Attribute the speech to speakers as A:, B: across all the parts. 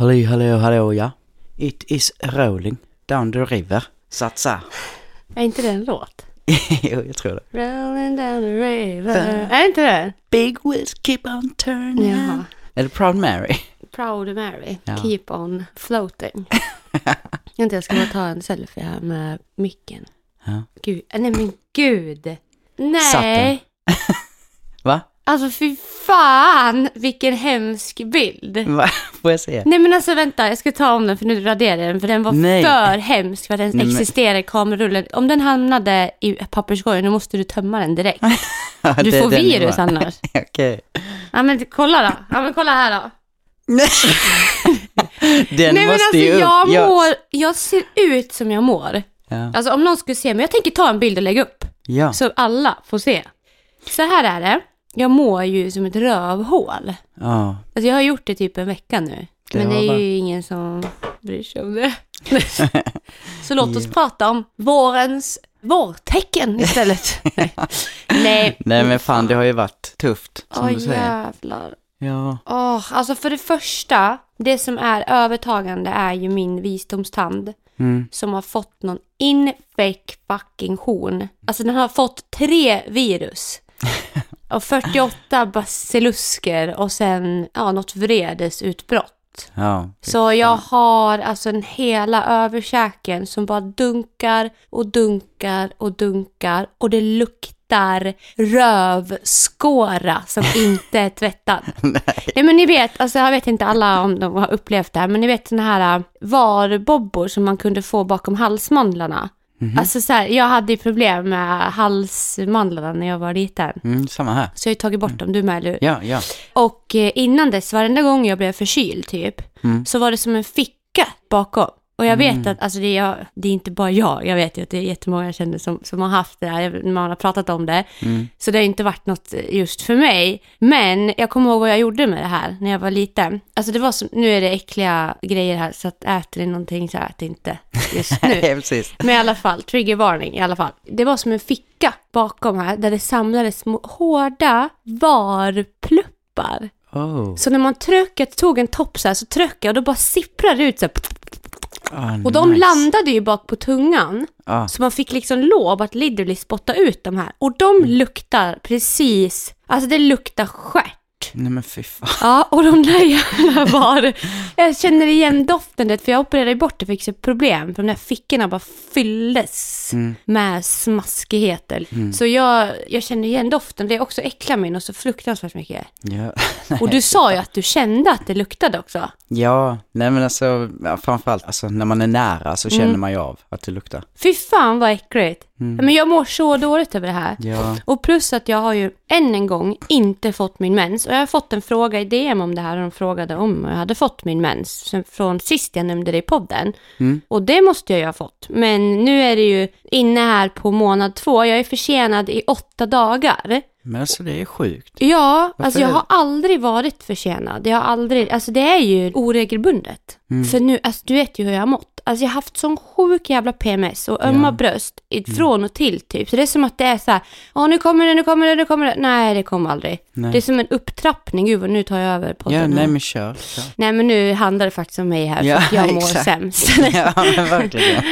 A: Halli hallå hallå ja. It is rolling down the river. Satsa.
B: Är inte det en låt?
A: jo, jag tror det.
B: Rolling down the river. Är inte det?
A: Big wheels keep on turning.
B: Jaha.
A: Eller Proud Mary.
B: Proud Mary.
A: Ja.
B: Keep on floating. Vänta, jag ska bara ta en selfie här med micken.
A: Ja.
B: Gud, nej men gud.
A: Satt
B: Nej.
A: Va?
B: Alltså fy fan vilken hemsk bild.
A: Va? Får jag se?
B: Nej men alltså vänta, jag ska ta om den för nu raderar jag den för den var
A: Nej.
B: för hemsk för att den
A: Nej, men-
B: existerar i kamerarullen. Om den hamnade i papperskorgen då måste du tömma den direkt.
A: Ja,
B: Du får virus
A: var-
B: annars.
A: Okej.
B: Ja men kolla då. Ja men kolla här då.
A: Den
B: Nej men
A: måste
B: alltså
A: ju upp.
B: jag
A: Ja.
B: mår, jag ser ut som jag mår.
A: Ja.
B: Alltså om någon skulle se mig, jag tänker ta en bild och lägga upp.
A: ja.
B: Så alla får se. Så här är det. Jag mår ju som ett rövhål.
A: ja.
B: Alltså jag har gjort det typ en vecka nu.
A: Det
B: men det är
A: va?
B: ju ingen som bryr sig om det. Så låt oss prata om vårens vårtecken istället. Nej. Nej.
A: Men fan det har ju varit tufft som
B: Åh
A: du säger.
B: jävlar.
A: Ja.
B: Åh, alltså för det första, det som är övertagande är ju min visdomstand.
A: Mm.
B: Som har fått någon infek fucking horn. Alltså den har fått tre virus. Och 48 basilusker och sen ja, något vredesutbrott.
A: Ja.
B: Så jag har alltså en hela överkäken som bara dunkar och dunkar och dunkar och det luktar rövskåra som inte är tvättad. Nej men ni vet, alltså jag vet inte alla om de har upplevt det här, men ni vet såna här äh, varbobbor som man kunde få bakom halsmandlarna. Alltså så här, jag hade ju problem med halsmandlarna när jag var liten.
A: Mm, samma här.
B: Så jag har ju tagit bort dem, du med eller hur?
A: Ja, ja.
B: Och eh, innan dess, varenda gång jag blev förkyld typ,
A: Mm.
B: så var det som en ficka bakom. Och jag vet att, alltså det är, jag, det är inte bara jag, jag vet ju att det är jättemånga jag känner som, som har haft det här, man har pratat om det.
A: Mm.
B: Så det har inte varit något just för mig. Men jag kommer ihåg vad jag gjorde med det här när jag var liten. Alltså det var som, nu är det äckliga grejer här, så att äter ni någonting så ät inte just nu. Men i alla fall, triggervarning i alla fall. Det var som en ficka bakom här där det samlades små hårda varpluppar.
A: Oh.
B: Så när man tryckte, tog en topp så här så tryckte jag och då bara sipprade det ut så här.
A: Ah,
B: Och de
A: nice.
B: landade ju bak på tungan.
A: Ah.
B: Så man fick liksom lov att literally spotta ut de här. Och de luktar precis, alltså det luktar stjärt.
A: Nej men fy fan.
B: Ja, och de där jävla var... Jag känner igen doften, det, för jag opererade bort det, fick så problem. För de där fickorna bara fylldes
A: Mm.
B: med smaskigheter. Så jag, jag känner igen doften, det också äcklar mig något så fruktansvärt mycket.
A: Ja.
B: Och du sa ju att du kände att det luktade också.
A: ja, nej men alltså framförallt alltså, när man är nära så känner
B: Mm.
A: man ju av att det luktar.
B: Fy fan vad äckligt. Men jag mår så dåligt över det här.
A: Ja.
B: Och plus att jag har ju än en gång inte fått min mens. Och jag har fått en fråga i DM om det här och de frågade om jag hade fått min mens. Från sist jag nämnde det i podden.
A: Mm.
B: Och det måste jag ju ha fått. Men nu är det ju inne här på månad två. Jag är försenad i åtta dagar.
A: Men alltså det är sjukt.
B: Ja,
A: Varför
B: alltså jag har aldrig varit försenad. Jag har aldrig, alltså det är ju oregelbundet.
A: Mm.
B: För nu, alltså du vet ju hur jag har mått. Alltså jag har haft sån sjuk jävla PMS och ömma
A: Ja. Mm.
B: bröst i- från och till typ. Så det är som att det är så här, ja nu kommer det, nu kommer det, nu kommer det. Nej, det kommer aldrig.
A: Nej.
B: Det är som en upptrappning. Gud, vad nu tar jag över podden
A: Ja, nej men kör. kör.
B: Nej, men nu handlar det faktiskt om mig här,
A: Ja,
B: för att jag mår
A: exakt.
B: sämst.
A: ja men verkligen.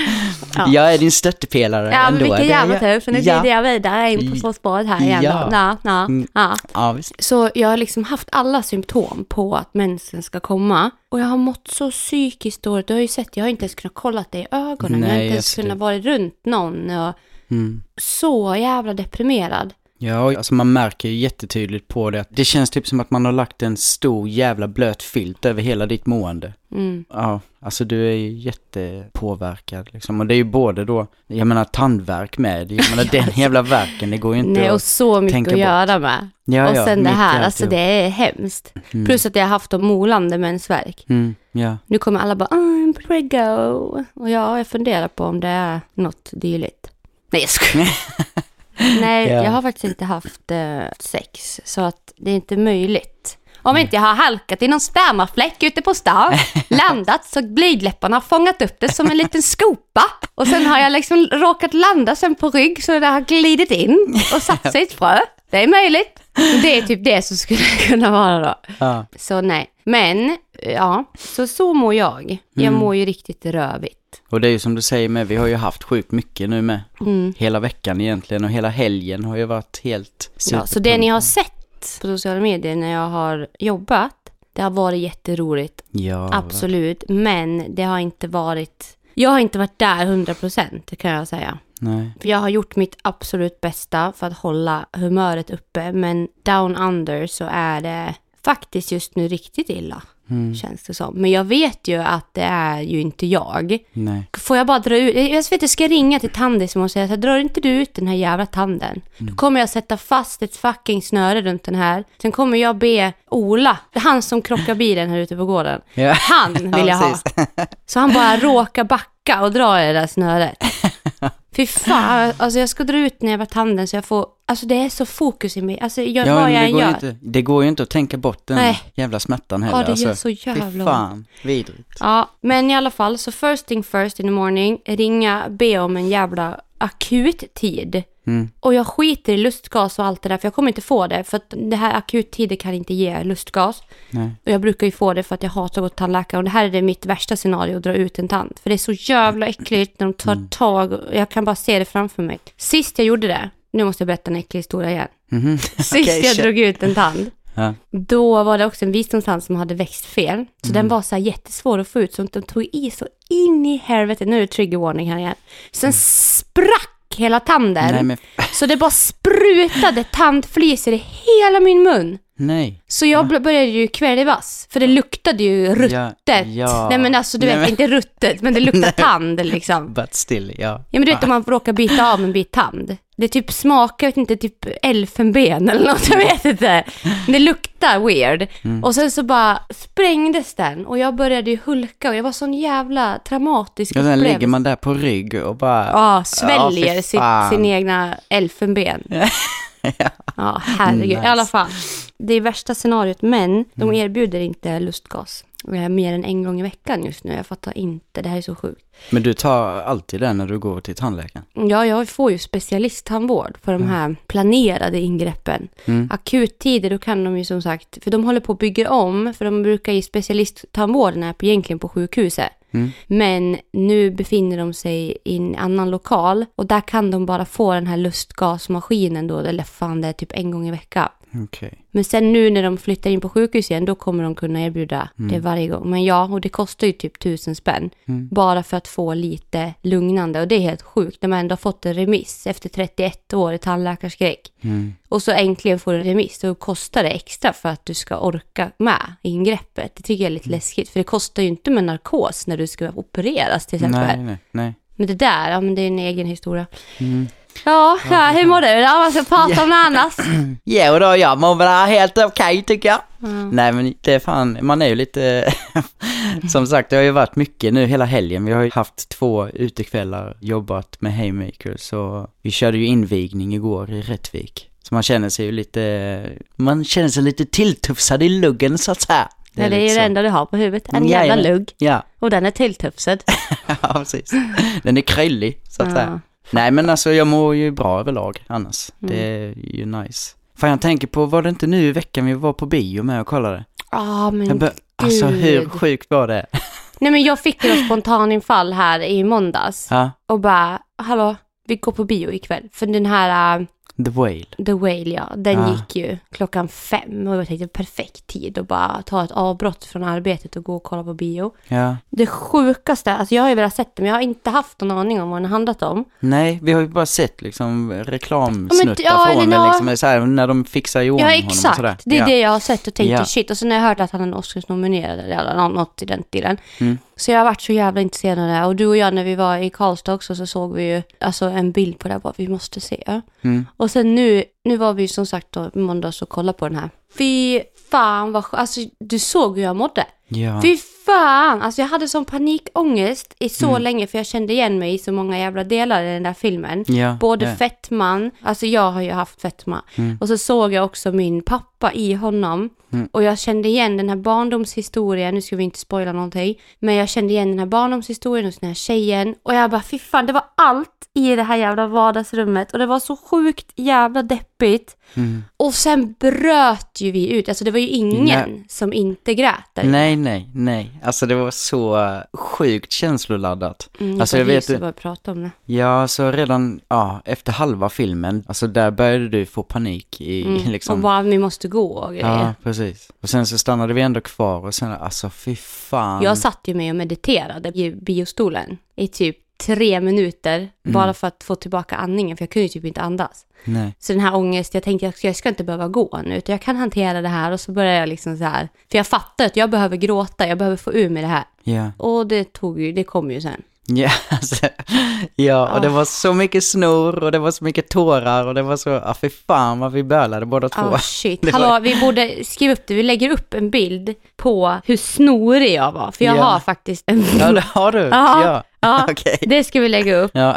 B: Ja.
A: Jag är din stöttepelare
B: Ja, men
A: ändå.
B: vilken
A: Det-
B: jävla
A: ja.
B: tur, för nu
A: ja.
B: glider jag vidare in på Så spåret här igen
A: Ja.
B: Ja, ja,
A: Mm.
B: ja.
A: Ja, visst.
B: Så jag har liksom haft alla symptom på att mensen ska komma. Och jag har mått så psykiskt dåligt. Du har ju sett, jag har inte ens kunnat kolla det i ögonen. jag har
A: Nej,
B: inte ens kunnat vara runt någon. Och
A: Mm.
B: så jävla deprimerad.
A: Ja, alltså man märker ju jättetydligt på det. att Det känns typ som att man har lagt en stor jävla blöt filt över hela ditt mående.
B: Mm.
A: Ja, alltså du är ju jättepåverkad liksom. Och det är ju både då, jag menar tandvärk med. Jag menar den jävla verken, det går ju inte
B: Nej, och
A: att...
B: så mycket att
A: bort.
B: göra med.
A: Ja,
B: och
A: ja,
B: sen det här, alltså det är hemskt.
A: Mm.
B: Plus att jag har haft de molande mensvärk.
A: Mm, ja.
B: Nu kommer alla bara, I'm prego. Och ja, jag funderar på om det är något dylikt. Nej, jag skojar. Nej,
A: Ja.
B: jag har faktiskt inte haft eh, sex, så att det är inte möjligt. Om inte jag har halkat i någon spermafläck ute på stan, landat så blygdläpparna har fångat upp det som en liten skopa. Och sen har jag liksom råkat landa sen på rygg så det har glidit in och satt sig i ett frö. Det är möjligt. Det är typ det som skulle kunna vara då.
A: Ja.
B: Så nej. Men, ja, så så mår jag. Jag
A: Mm.
B: mår ju riktigt rövigt.
A: Och det är ju som du säger med, vi har ju haft sjukt mycket nu med.
B: Mm.
A: Hela veckan egentligen och hela helgen har ju varit helt
B: Ja, så det ni har sett på sociala medier när jag har jobbat, det har varit jätteroligt.
A: Ja,
B: Absolut. Men det har inte varit... Jag har inte varit där 100% det kan jag säga.
A: Nej.
B: För jag har gjort mitt absolut bästa för att hålla humöret uppe. Men down under så är det faktiskt just nu riktigt illa.
A: Mm.
B: Känns det som. Men jag vet ju att det är ju inte jag.
A: Nej.
B: Får jag bara dra ut, jag vet jag ska ringa till Tandis och säga så här, drar inte du ut den här jävla tanden? Då kommer jag sätta fast ett fucking snöre runt den här. Sen kommer jag be Ola, han som krockar bilen här ute på gården.
A: Ja.
B: Han vill jag ha. Så han bara råkar backa och dra i det där snöret. Fy fan, alltså jag ska dra ut jävla tanden så jag får, alltså det är så fokus i mig. Alltså jag,
A: Ja,
B: vad jag
A: det
B: än
A: går,
B: gör.
A: inte, det går ju inte att tänka bort den
B: Nej.
A: jävla smärtan heller.
B: Ja, det gör
A: alltså,
B: så jävla
A: Fy fan, vidrigt.
B: Ja, men i alla fall, så first thing first in the morning, ringa, be om en jävla akut tid.
A: Mm.
B: Och jag skiter i lustgas och allt det där, för jag kommer inte få det. För att det här akuttider kan inte ge lustgas.
A: Nej.
B: Och jag brukar ju få det för att jag hatar att gå till tandläkaren. Och det här är det mitt värsta scenario, att dra ut en tand. För det är så jävla äckligt när de tar
A: Mm.
B: tag. och Jag kan bara se det framför mig. Sist jag gjorde det, nu måste jag berätta en äcklig historia igen.
A: Mhm.
B: Sist
A: Okej,
B: jag
A: kör.
B: drog ut en tand.
A: Ja.
B: Då var det också en visdomstand som hade växt fel. Så
A: Mm.
B: den var så här jättesvår att få ut, så de tog i så in i helvete. Nu är det trigger warning här igen. Sen sprack hela tanden.
A: Mm. Nej, men
B: Så det bara sprutade tandflisor i hela min mun.
A: Nej.
B: Så jag bl- började ju kvävas, för det luktade ju ruttet.
A: Ja, ja.
B: Nej men alltså du
A: Nej,
B: vet,
A: men-
B: inte ruttet, men det luktar tand liksom.
A: But still, ja.
B: Ja men du vet om man råkar bita av en bit tand. Det typ smakar, jag vet inte, typ elfenben eller något, jag vet inte. Det luktar weird.
A: Mm.
B: Och sen så bara sprängdes den och jag började ju hulka och jag var sån jävla traumatisk
A: Och sen
B: upplevelse.
A: ligger man där på rygg och bara...
B: Ja, sväljer
A: Ja,
B: sitt,
A: fan.
B: sin egna elfenben. Ja, herregud.
A: Nice.
B: I alla fall. Det är värsta scenariot, men de
A: Mm.
B: erbjuder inte lustgas. eh, Mer än en gång i veckan just nu. Jag fattar inte. Det här är så sjukt.
A: Men du tar alltid den när du går till tandläkaren?
B: Ja, jag får ju specialisttandvård för de här planerade ingreppen.
A: Mm.
B: Akuttider, då kan de ju som sagt, för de håller på att bygga om, för de brukar ge specialisttandvården på, egentligen på sjukhuset.
A: Mm.
B: Men nu befinner de sig i en annan lokal och där kan de bara få den här lustgasmaskinen då, eller fan det är typ en gång i veckan.
A: Okej.
B: Men sen nu när de flyttar in på sjukhus igen, då kommer de kunna erbjuda
A: Mm.
B: det varje gång. Men ja, och det kostar ju typ tusen spänn.
A: Mm.
B: Bara för att få lite lugnande. Och det är helt sjukt när man ändå har fått en remiss efter 31 år i tandläkarskräck.
A: Mm.
B: Och så äntligen får du en remiss, då kostar det extra för att du ska orka med ingreppet. Det tycker jag är lite läskigt, för det kostar ju inte med narkos när du ska opereras till exempel.
A: Nej, nej, nej.
B: Men det där, ja men det är en egen historia.
A: Mm.
B: Ja, ja hur mår du då? Vad ska prata om annat?
A: Jo då, jag mår väl helt okej tycker jag.
B: Mm.
A: Nej men det är fan, man är ju lite, som sagt det har ju varit mycket nu hela helgen. Vi har ju haft två utekvällar, jobbat med Haymakers så vi körde ju invigning igår i Rättvik. Så man känner sig ju lite, man känner sig lite tilltufsad i luggen så att säga.
B: Det är, det, är
A: lite
B: det
A: så.
B: enda du har på huvudet. En
A: Ja,
B: jävla
A: ja.
B: lugg.
A: Ja,
B: Och den är tilltufsad.
A: ja precis. Den är kryllig så att
B: Ja.
A: säga. Nej men alltså jag mår ju bra överlag annars.
B: Mm.
A: Det är ju nice. Fan jag tänker på, var det inte nu i veckan vi var på bio med och kollade?
B: Ja, men
A: Jag bör, alltså
B: gud.
A: hur sjukt var det?
B: Nej, men jag fick ett spontaninfall här i måndags.
A: Ja,
B: Och bara, hallå, vi går på bio ikväll. För den här uh,
A: The Whale.
B: The Whale, ja, den
A: Ja.
B: gick ju klockan fem. Och jag tänkte perfekt tid att bara ta ett avbrott från arbetet och gå och kolla på bio.
A: Ja.
B: Det sjukaste, alltså jag har ju velat sett det, men jag har inte haft någon aning om vad den handlat om.
A: Nej, vi har ju bara sett liksom reklamsnuttar
B: Ja, ja,
A: från det
B: eller-
A: liksom, här, när de fixar i ordning
B: Ja,
A: honom och sådär.
B: exakt. Det är
A: ja.
B: det jag har sett och tänkt
A: Ja.
B: shit. Och sen har jag hört att han är Oscars-nominerad eller nå- något i den stilen.
A: Mm.
B: Så jag har varit så jävla intresserad av det. Och du och jag när vi var i Karlstad också så såg vi ju alltså en bild på det bara, vi måste se.
A: Mm.
B: Och sen nu, nu var vi som sagt då i måndags och kollade på den här. Fy fan vad Alltså du såg hur jag mådde.
A: Ja.
B: Fy fan! Alltså jag hade sån panikångest i så
A: Mm.
B: länge för jag kände igen mig i så många jävla delar i den där filmen.
A: Ja,
B: Både
A: ja.
B: fettman, alltså jag har ju haft fetma.
A: Mm.
B: Och så såg jag också min pappa i honom.
A: Mm.
B: Och jag kände igen den här barndomshistorien, nu ska vi inte spoila någonting. Men jag kände igen den här barndomshistorien hos den här tjejen. Och jag bara, fy fan, det var allt i det här jävla vardagsrummet. Och det var så sjukt jävla deppigt.
A: Mm.
B: Och sen bröt ju vi ut, alltså det var ju ingen
A: Nej.
B: som inte grät där.
A: Nej, nej, nej. Alltså det var så sjukt känsloladdat.
B: Mm,
A: Alltså, jag vet
B: ju- bara prata om det.
A: Ja, så redan, ja, efter halva filmen, alltså där började du få panik i
B: Mm.
A: liksom.
B: Och bara, vi måste gå och grejer.
A: Ja, precis. Och sen så stannade vi ändå kvar och sen, alltså fy fan.
B: Jag satt ju med och mediterade i biostolen i typ tre minuter
A: Mm.
B: bara för att få tillbaka andningen för jag kunde ju typ inte andas.
A: Nej.
B: Så den här ångest, jag tänkte jag, jag ska inte behöva gå nu utan jag kan hantera det här och så började jag liksom så här. För jag fattar att jag behöver gråta, jag behöver få ur mig det här.
A: Ja.
B: Och det tog ju, det kom ju sen.
A: Ja, alltså, ja, och det var så mycket snor och det var så mycket tårar och det var så, ja fy fan vad vi bölade båda två.
B: Oh shit.
A: Var-
B: Hallå, vi borde skriva upp det. Vi lägger upp en bild på hur snorig jag var. För jag
A: Ja.
B: har faktiskt en
A: Ja, det har du.
B: Ja.
A: Ja.
B: Ja,
A: Okej.
B: det ska vi lägga upp.
A: Ja.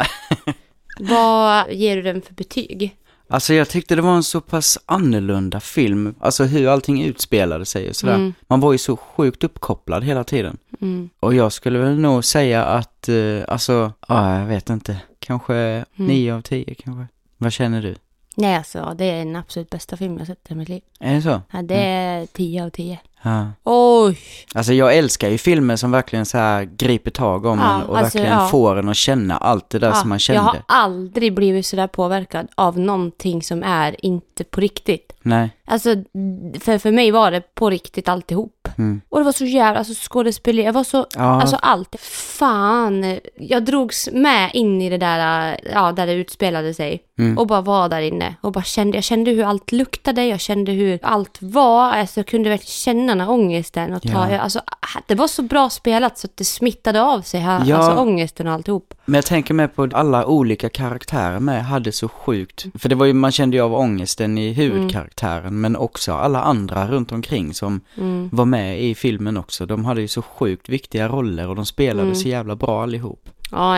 B: Vad ger du den för betyg?
A: Alltså jag tyckte det var en så pass annorlunda film, alltså hur allting utspelade sig och sådär.
B: Mm.
A: Man var ju så sjukt uppkopplad hela tiden.
B: Mm.
A: Och jag skulle väl nog säga att, eh, alltså, ja jag vet inte, kanske
B: Mm.
A: nio av tio kanske. Vad känner du?
B: Nej, alltså det är den absolut bästa film jag sett i mitt liv.
A: Är det så?
B: Ja, det är 10 av 10.
A: Ja.
B: Oj!
A: Alltså jag älskar ju filmer som verkligen så här griper tag om
B: Ja,
A: en och
B: alltså,
A: verkligen
B: ja.
A: får en att känna allt det där som man kände.
B: Jag har aldrig blivit sådär påverkad av någonting som är inte på riktigt.
A: Nej.
B: Alltså, för, för mig var det på riktigt alltihop.
A: Mm.
B: Och det var så jävla, alltså skådespeleri, jag var så, alltså allt. Fan, jag drogs med in i det där, ja, där det utspelade sig.
A: Mm.
B: Och bara var där inne. Och bara kände, jag kände hur allt luktade, jag kände hur allt var. Alltså jag kunde verkligen känna den här ångesten. Och ta,
A: Ja.
B: alltså, det var så bra spelat så att det smittade av sig, här,
A: Ja.
B: alltså ångesten och alltihop.
A: Men jag tänker med på alla olika karaktärer med hade så sjukt. För det var ju, man kände ju av ångesten i huvudkaraktären men också alla andra runt omkring som
B: Mm.
A: var med i filmen också. De hade ju så sjukt viktiga roller och de spelade
B: Mm.
A: så jävla bra allihop.
B: Ja,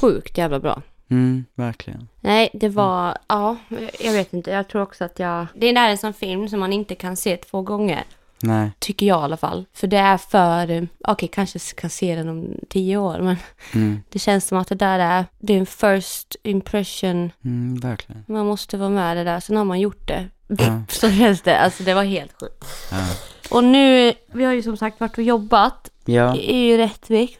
B: sjukt jävla bra.
A: Mm, verkligen.
B: Nej, det var, ja, jag vet inte. Jag tror också att jag... Det där är en sån film som man inte kan se två gånger.
A: Nej.
B: Tycker jag i alla fall. För det är för, okej kanske ska se den om tio år, men
A: Mm,
B: det känns som att det där är, det är en first impression.
A: mm, verkligen.
B: Man måste vara med det där, sen har man gjort det.
A: Ja.
B: Så känns det, alltså det var helt sjukt.
A: Ja.
B: Och nu, vi har ju som sagt varit och jobbat
A: Ja.
B: i Rättvik.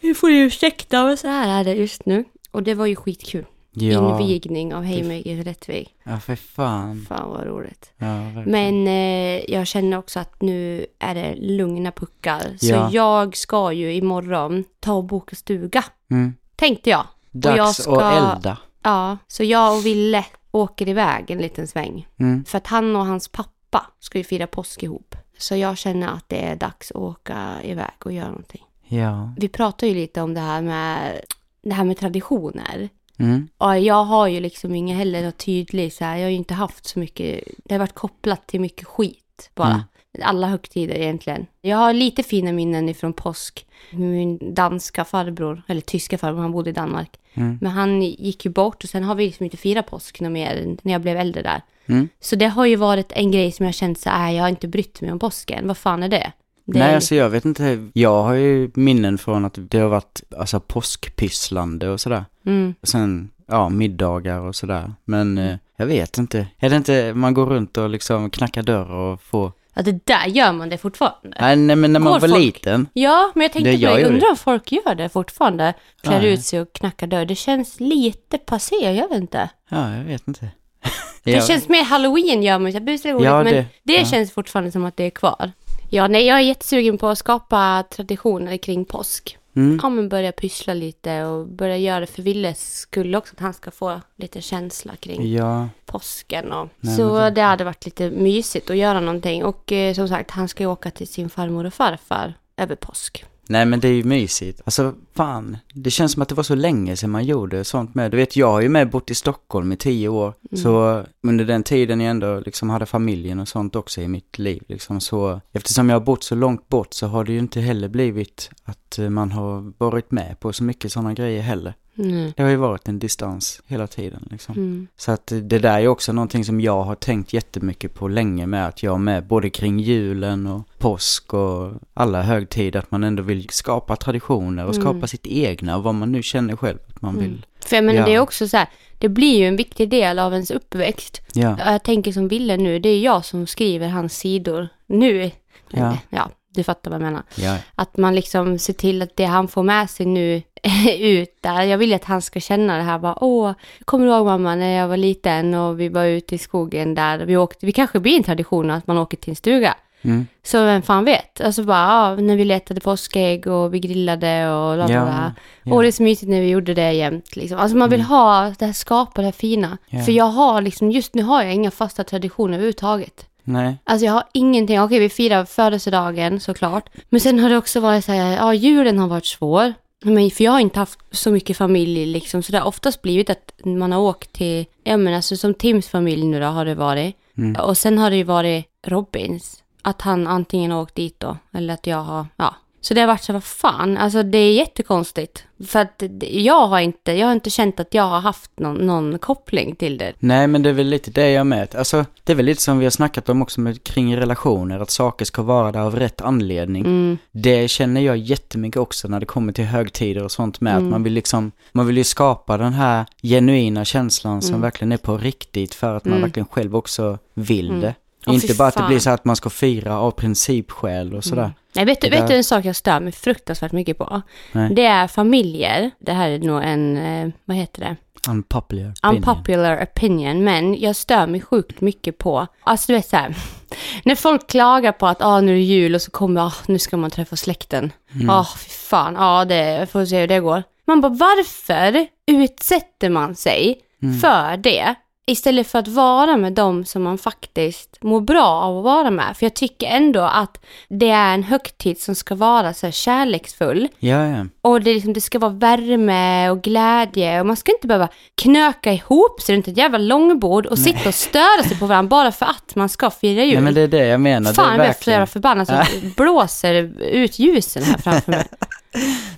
B: Vi får ju ursäkta, men så här är det just nu. Och det var ju skitkul.
A: Ja.
B: Invigning av Haymaker i Rättvik.
A: Ja, för fan.
B: Fan vad roligt.
A: Ja.
B: Men eh, jag känner också att nu är det lugna puckar. Så
A: Ja.
B: jag ska ju imorgon ta och boka stuga.
A: Mm.
B: Tänkte jag.
A: Dags
B: jag ska-
A: att elda.
B: Ja, så jag och Ville åker iväg en liten sväng.
A: Mm.
B: För att han och hans pappa ska ju fira påsk ihop. Så jag känner att det är dags att åka iväg och göra någonting.
A: Ja.
B: Vi pratar ju lite om det här med, det här med traditioner.
A: Mm.
B: Och jag har ju liksom ingen heller något tydligt så här, jag har ju inte haft så mycket, det har varit kopplat till mycket skit bara.
A: Mm.
B: Alla högtider egentligen. Jag har lite fina minnen ifrån påsk. Min danska farbror, eller tyska farbror, han bodde i Danmark.
A: Mm.
B: Men han gick ju bort och sen har vi liksom inte firat påsk något mer när jag blev äldre där.
A: Mm.
B: Så det har ju varit en grej som jag känt så här, jag har inte brytt mig om påsken. Vad fan är det? det
A: Nej, alltså jag vet inte. Jag har ju minnen från att det har varit alltså påskpysslande och sådär.
B: Mm.
A: Sen, ja, middagar och sådär. Men eh, jag vet inte. Är det inte, man går runt och liksom knackar dörr och får...
B: Ja, det där gör man det fortfarande.
A: Nej, nej men när man
B: Går
A: var
B: folk?
A: liten.
B: Ja, men jag tänkte
A: Det
B: på det. Jag
A: det.
B: undrar om folk gör det fortfarande. Klär
A: Nej.
B: ut sig och knackar dörr. Det känns lite passé, jag vet inte.
A: Ja, jag vet inte.
B: Det
A: Ja.
B: känns mer halloween gör man ju, busigt roligt,
A: Ja,
B: men
A: det-
B: det,
A: ja.
B: känns fortfarande som att det är kvar. Ja, nej, jag är jättesugen på att skapa traditioner kring påsk.
A: Mm.
B: Ja, men börja pyssla lite och börja göra det för Willes skull också, att han ska få lite känsla kring
A: Ja,
B: påsken. Och,
A: Nej,
B: så
A: det-
B: det hade varit lite mysigt att göra någonting. Och eh, som sagt, han ska ju åka till sin farmor och farfar över påsk.
A: Nej men det är ju mysigt. Alltså fan, det känns som att det var så länge sedan man gjorde sånt med. Du vet, jag har ju med bott i Stockholm i tio år.
B: Mm.
A: Så under den tiden jag ändå liksom hade familjen och sånt också i mitt liv liksom. Så eftersom jag har bott så långt bort så har det ju inte heller blivit att eh, man har varit med på så mycket sådana grejer heller.
B: Mm.
A: Det har ju varit en distans hela tiden liksom.
B: Mm.
A: Så att det där är också någonting som jag har tänkt jättemycket på länge med att jag med både kring julen och påsk och alla högtider att man ändå vill skapa traditioner och skapa
B: Mm.
A: sitt egna och vad man nu känner själv att man vill.
B: För jag menar,
A: Ja.
B: det är också så här, det blir ju en viktig del av ens uppväxt.
A: Ja,
B: Jag tänker som Ville nu, det är jag som skriver hans sidor nu.
A: Ja.
B: ja du fattar vad jag menar.
A: ja,
B: Att man liksom ser till att det han får med sig nu ut där. Jag vill att han ska känna det här bara, åh, kommer du ihåg mamma när jag var liten och vi var ute i skogen där. Vi åkte, vi kanske blir en tradition att man åker till en stuga.
A: mm,
B: Så vem fan vet? Alltså bara, ja, när vi letade påskägg och vi grillade och la
A: Ja,
B: ja,
A: ja.
B: Och det är så mysigt när vi gjorde det jämt liksom. Alltså man vill ha det här, skapa det här fina.
A: Ja.
B: För jag har liksom, just nu har jag inga fasta traditioner överhuvudtaget.
A: Nej,
B: Alltså jag har ingenting, okej vi firar födelsedagen såklart. Men sen har det också varit så här, ja julen har varit svår. Men för jag har inte haft så mycket familj liksom, så det har oftast blivit att man har åkt till, ja men alltså som Tims familj nu då har det varit.
A: Mm.
B: Och sen har det ju varit Robins. Att han antingen har åkt dit då, eller att jag har, ja. Så det har varit så, vad fan, alltså det är jättekonstigt. För att jag har inte, jag har inte känt att jag har haft någon, någon koppling till det.
A: nej men det är väl lite det jag med. Alltså det är väl lite som vi har snackat om också med, kring relationer, att saker ska vara där av rätt anledning.
B: Mm,
A: Det känner jag jättemycket också när det kommer till högtider och sånt med
B: Mm.
A: att man vill liksom, man vill ju skapa den här genuina känslan som
B: Mm.
A: verkligen är på riktigt för att man
B: Mm.
A: verkligen själv också vill
B: Mm.
A: det.
B: Åh,
A: Inte bara att det blir så att man ska fira av principskäl och sådär.
B: Mm. Nej, vet du, vet du en sak jag stör mig fruktansvärt mycket på?
A: Nej.
B: Det är familjer. Det här är nog en, eh, vad heter det?
A: Unpopular opinion.
B: Unpopular opinion. Men jag stör mig sjukt mycket på, alltså du vet så här. När folk klagar på att ah, nu är det jul och så kommer, ah, nu ska man träffa släkten.
A: Mm.
B: Ja, fy fan, ja, det får se hur det går. Man bara, varför utsätter man sig
A: Mm.
B: för det? Istället för att vara med dem som man faktiskt mår bra av att vara med. För jag tycker ändå att det är en högtid som ska vara så här kärleksfull.
A: Ja, ja.
B: Och det, liksom, det ska vara värme och glädje och man ska inte behöva knöka ihop sig runt ett jävla långbord och sitta och störa sig på varandra bara för att man ska fira jul.
A: Nej men det är det jag menar.
B: Fan,
A: det är
B: jag blir
A: verkligen...
B: förbannad så blåser ut ljusen här framför mig.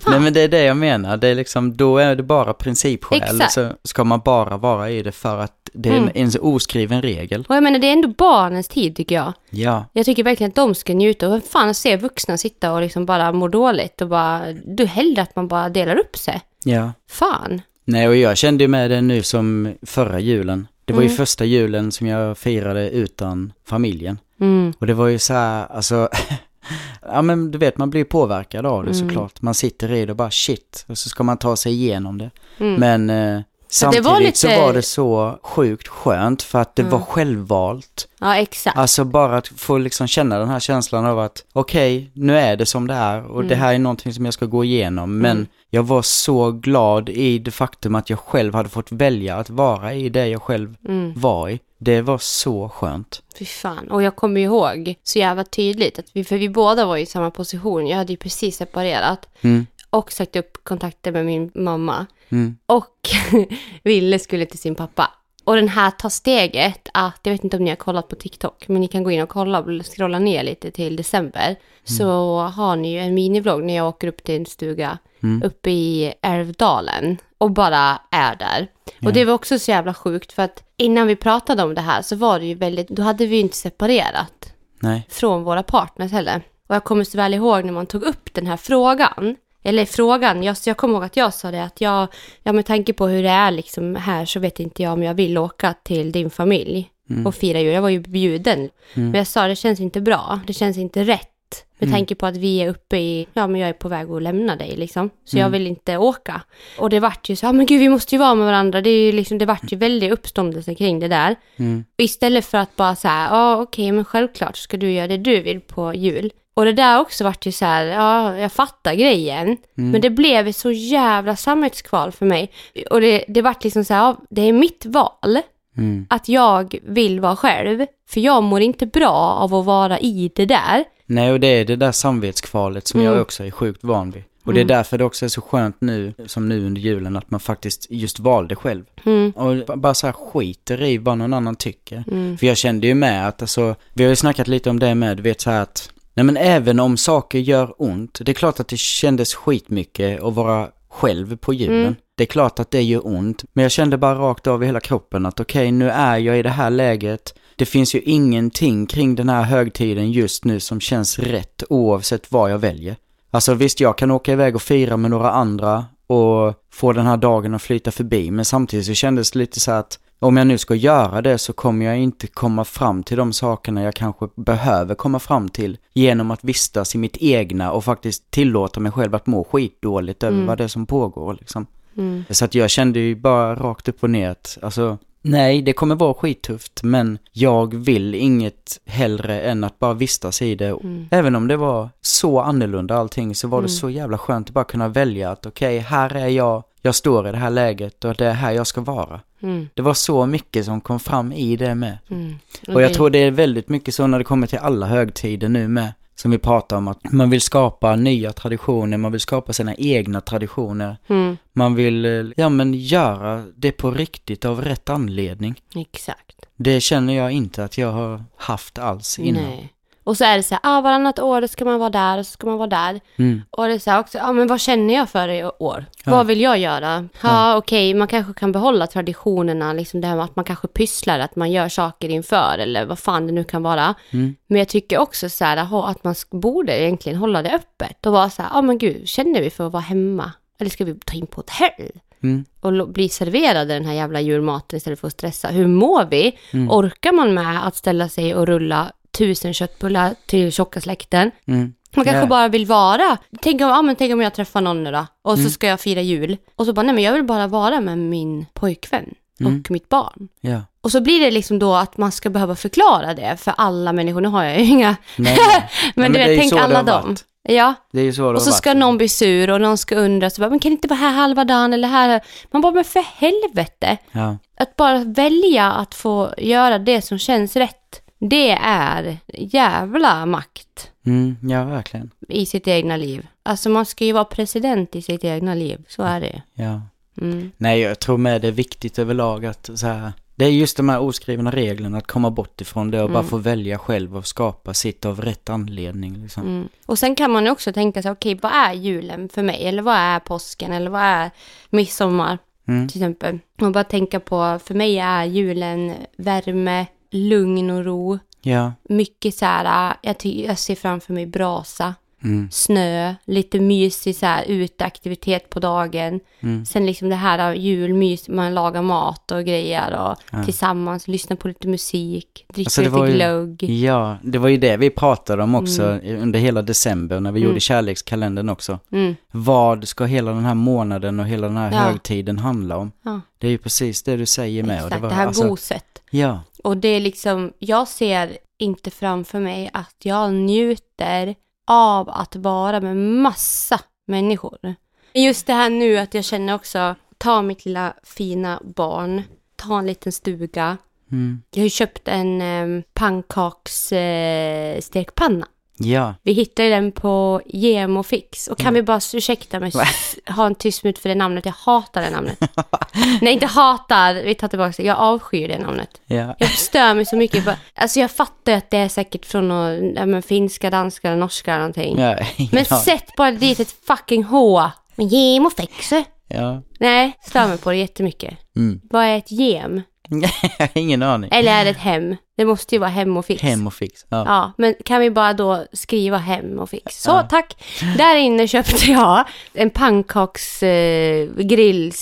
A: Nej men det är det jag menar. Det är liksom, då är det bara principskäl. Så ska man bara vara i det för att det är en,
B: Mm.
A: en så oskriven regel.
B: Och jag menar, det är ändå barnens tid tycker jag.
A: Ja.
B: Jag tycker verkligen att de ska njuta. Och vem fan ser vuxna sitta och liksom bara må dåligt och bara, du hellre att man bara delar upp sig.
A: Ja.
B: Fan.
A: Nej, och jag kände ju med det nu som förra julen. Det var ju
B: Mm.
A: första julen som jag firade utan familjen.
B: Mm.
A: Och det var ju så här, alltså, ja men du vet man blir påverkad av det
B: Mm.
A: såklart. Man sitter i det och bara shit, och så ska man ta sig igenom det.
B: Mm.
A: Men eh, samtidigt
B: var lite-
A: så var det så sjukt skönt för att det
B: Mm.
A: var självvalt.
B: Ja, exakt.
A: Alltså bara att få liksom känna den här känslan av att okej, nu är det som det är och det
B: Mm.
A: här är någonting som jag ska gå igenom. Men
B: Mm.
A: jag var så glad i det faktum att jag själv hade fått välja att vara i det jag själv
B: Mm.
A: var i. Det var så skönt.
B: Fy fan. Och jag kommer ihåg så jävla tydligt att vi, för vi båda var i samma position. Jag hade ju precis separerat
A: Mm,
B: och sagt upp kontakten med min mamma.
A: mm,
B: Och Ville skulle till sin pappa. Och den här tar steget att, jag vet inte om ni har kollat på TikTok, men ni kan gå in och kolla och scrolla ner lite till december. Så har ni ju en minivlogg när jag åker upp till en stuga
A: mm.
B: uppe i Älvdalen och bara är där.
A: Ja.
B: Och det var också så jävla sjukt för att innan vi pratade om det här så var det ju väldigt, då hade vi ju inte separerat
A: Nej.
B: från våra partners heller. Och jag kommer så väl ihåg när man tog upp den här frågan. Eller frågan, jag, jag kommer ihåg att jag sa det att jag, ja med tanke på hur det är liksom här så vet inte jag om jag vill åka till din familj
A: Mm.
B: och fira jul. Jag var ju bjuden.
A: Mm.
B: Men jag sa det känns inte bra, det känns inte rätt. Med
A: Mm.
B: tanke på att vi är uppe i, ja men jag är på väg att lämna dig liksom. Så jag
A: Mm.
B: vill inte åka. Och det vart ju så, ja men gud vi måste ju vara med varandra. Det, är ju liksom, det vart ju väldigt uppståndelse kring det där.
A: Mm.
B: Och istället för att bara så här, ja okej men självklart ska du göra det du vill på jul. Och det där också vart ju så här, ja jag fattar grejen.
A: Mm.
B: Men det blev ett så jävla sammetskval för mig. Och det, det vart liksom så här, ja, det är mitt val
A: Mm.
B: att jag vill vara själv. För jag mår inte bra av att vara i det där.
A: Nej, och det är det där samvetskvalet som
B: Mm.
A: jag också är sjukt van vid. Och det är därför det också är så skönt nu, som nu under julen, att man faktiskt just valde själv.
B: Mm.
A: Och bara så här skiter i vad någon annan tycker.
B: Mm.
A: För jag kände ju med att alltså, vi har ju snackat lite om det med, du vet så här att, nej men även om saker gör ont, det är klart att det kändes skitmycket att vara själv på julen.
B: Mm.
A: Det är klart att det gör ont, men jag kände bara rakt av i hela kroppen att okej, nu är jag i det här läget. Det finns ju ingenting kring den här högtiden just nu som känns rätt oavsett vad jag väljer. Alltså visst, jag kan åka iväg och fira med några andra och få den här dagen att flyta förbi, men samtidigt så kändes det lite så att om jag nu ska göra det så kommer jag inte komma fram till de sakerna jag kanske behöver komma fram till genom att vistas i mitt egna och faktiskt tillåta mig själv att må skitdåligt över
B: Mm.
A: vad det är som pågår liksom.
B: Mm.
A: Så att jag kände ju bara rakt upp och ner att, alltså, nej, det kommer vara skittufft, men jag vill inget hellre än att bara vistas i det.
B: Mm.
A: Även om det var så annorlunda allting så var det
B: Mm.
A: så jävla skönt att bara kunna välja att okej, här är jag, jag står i det här läget och det är här jag ska vara.
B: Mm.
A: Det var så mycket som kom fram i det med.
B: Mm.
A: Och jag
B: det-
A: tror det är väldigt mycket så när det kommer till alla högtider nu med. Som vi pratar om att man vill skapa nya traditioner, man vill skapa sina egna traditioner.
B: Mm.
A: Man vill, eh, ja men göra det på riktigt av rätt anledning.
B: Exakt.
A: Det känner jag inte att jag har haft alls innan.
B: Nej. Och så är det så här, ah, varannat år ska man vara där och så ska man vara där.
A: Mm.
B: Och det är så här också, ja ah, men vad känner jag för i år?
A: Ja.
B: Vad vill jag göra? Ja, okej, man kanske kan behålla traditionerna, liksom det här med att man kanske pysslar, att man gör saker inför eller vad fan det nu kan vara.
A: Mm.
B: Men jag tycker också så här, aha, att man borde egentligen hålla det öppet och vara så här, ja ah, men gud, känner vi för att vara hemma? Eller ska vi ta in på hotell?
A: Mm.
B: och bli serverade den här jävla julmaten istället för att stressa. Hur mår vi?
A: Mm.
B: Orkar man med att ställa sig och rulla tusen köttbullar till tjocka släkten?
A: Mm.
B: Man kanske
A: Ja.
B: bara vill vara. Tänk om, ja, men tänk om jag träffar någon nu då och
A: Mm.
B: så ska jag fira jul. Och så bara, nej men jag vill bara vara med min pojkvän
A: Mm.
B: och mitt barn.
A: Ja.
B: Och så blir det liksom då att man ska behöva förklara det för alla människor. Nu har jag ju inga,
A: Nej,
B: men
A: det
B: du vet, tänk alla dem. Ja,
A: det är ju så det
B: och så ska
A: varit.
B: någon bli sur och någon ska undra, så bara, men kan inte vara här halva dagen eller här? Man bara, men för helvete.
A: Ja.
B: Att bara välja att få göra det som känns rätt, det är jävla makt
A: Mm, ja, verkligen.
B: i sitt egna liv. Alltså man ska ju vara president i sitt egna liv, så är det.
A: Ja.
B: Mm.
A: Nej, jag tror med det är viktigt överlag att så här, det är just de här oskrivna reglerna, att komma bort ifrån det och bara
B: Mm.
A: få välja själv och skapa sitt av rätt anledning liksom.
B: Mm. Och sen kan man ju också tänka sig, okej, vad är julen för mig? Eller vad är påsken? Eller vad är midsommar?
A: Mm.
B: Till exempel. Och bara tänka på, för mig är julen värme, lugn och ro.
A: Ja.
B: Mycket så här, jag, ty- jag ser framför mig brasa,
A: Mm.
B: snö, lite mysig så här uteaktivitet på dagen.
A: Mm.
B: Sen liksom det här julmys, man lagar mat och grejer och
A: Ja.
B: tillsammans lyssnar på lite musik, dricker
A: Alltså, det
B: lite
A: ju-
B: glögg.
A: Ja, det var ju det vi pratade om också under hela december när vi
B: Mm.
A: gjorde kärlekskalendern också.
B: Mm.
A: Vad ska hela den här månaden och hela den här
B: Ja.
A: högtiden handla om?
B: Ja,
A: Det är ju precis det du säger med. och
B: exakt,
A: det,
B: det,
A: var,
B: här
A: alltså,
B: goset.
A: Ja,
B: Och det är liksom, jag ser inte framför mig att jag njuter av att vara med massa människor. Just det här nu att jag känner också, ta mitt lilla fina barn, ta en liten stuga.
A: mm.
B: Jag har ju köpt en eh, pannkaksstekpanna. Eh, stekpanna.
A: Ja,
B: vi hittade den på Gemofix. Och kan vi bara, ursäkta mig, ha en tyst minut för det namnet. Jag hatar det namnet. Nej, inte hatar, vi tar tillbaka det. Jag avskyr det namnet.
A: ja.
B: Jag stör mig så mycket. på- Alltså jag fattar att det är säkert från någon, ja, men finska, danska eller norska eller någonting.
A: ja.
B: Men
A: ja.
B: sätt bara dit ett fucking H. Men gem och fix.
A: ja.
B: Nej, stör mig på det jättemycket.
A: Mm.
B: Vad är ett gem?
A: Ingen aning.
B: Eller är det ett hem? Det måste ju vara hem och fix.
A: Hem och fix. Ja.
B: Ja, men kan vi bara då skriva hem och fix? Så,
A: Ja.
B: tack. Där inne köpte jag en pannkaks eh, grill,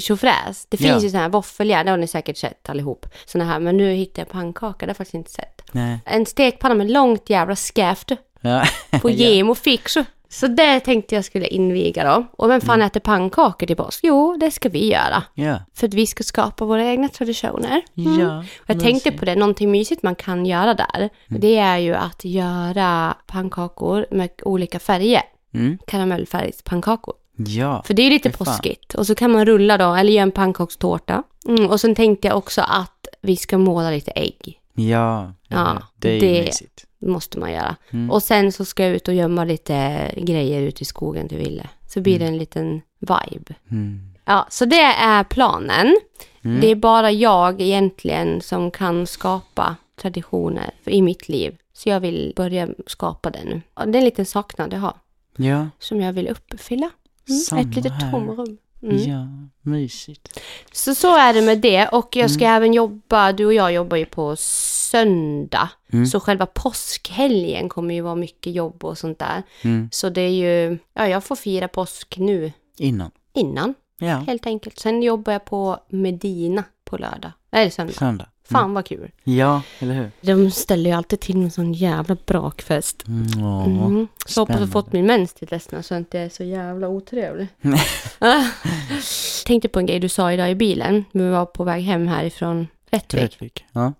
B: tjofräs. Det finns
A: Ja.
B: ju sådana här våffeljärn, det har ni säkert sett allihop. Såna här, men nu hittade jag pannkaka, det har jag faktiskt inte sett.
A: Nej.
B: En stekpanna med långt jävla skäft
A: Ja.
B: på och fix. Så det tänkte jag skulle inviga då. Och vem fan äter pannkakor till påsk? Jo, det ska vi göra.
A: ja.
B: För att vi ska skapa våra egna traditioner. Mm.
A: Ja.
B: Jag tänkte på det, någonting mysigt man kan göra där.
A: Mm.
B: Det är ju att göra pannkakor med olika färger.
A: Mm.
B: Karamellfärgspannkakor.
A: Ja.
B: För det är ju lite påskigt. Och så kan man rulla då, eller göra en pannkakstårta. Mm, och sen tänkte jag också att vi ska måla lite ägg.
A: Ja,
B: Ja,
A: det är ju
B: det-
A: mysigt.
B: Måste man göra.
A: Mm.
B: Och sen så ska jag ut och gömma lite grejer ute i skogen till Ville. Så blir det en liten vibe.
A: Mm.
B: Ja, så det är planen.
A: Mm.
B: Det är bara jag egentligen som kan skapa traditioner i mitt liv. Så jag vill börja skapa det nu. Och det är en liten saknad jag har,
A: Ja,
B: som jag vill uppfylla. Mm, ett litet tomrum. Mm.
A: ja, mysigt.
B: Så så är det med det. Och jag ska
A: Mm.
B: även jobba, du och jag jobbar ju på söndag.
A: Mm.
B: Så själva påskhelgen kommer ju vara mycket jobb och sånt där.
A: Mm.
B: Så det är ju, ja jag får fira påsk nu
A: Innan.
B: innan
A: Ja,
B: helt enkelt. Sen jobbar jag på Medina på lördag. Eller söndag.
A: söndag.
B: Fan vad kul.
A: Ja, eller hur?
B: De ställer ju alltid till med en sån jävla brakfest.
A: Mm, åh.
B: Mm. Så hoppas jag fått min mens till dess så jag inte är så jävla otrevlig. Tänkte på en grej du sa idag i bilen. när Vi var på väg hem härifrån Rättvik.
A: Rättvik. Ja.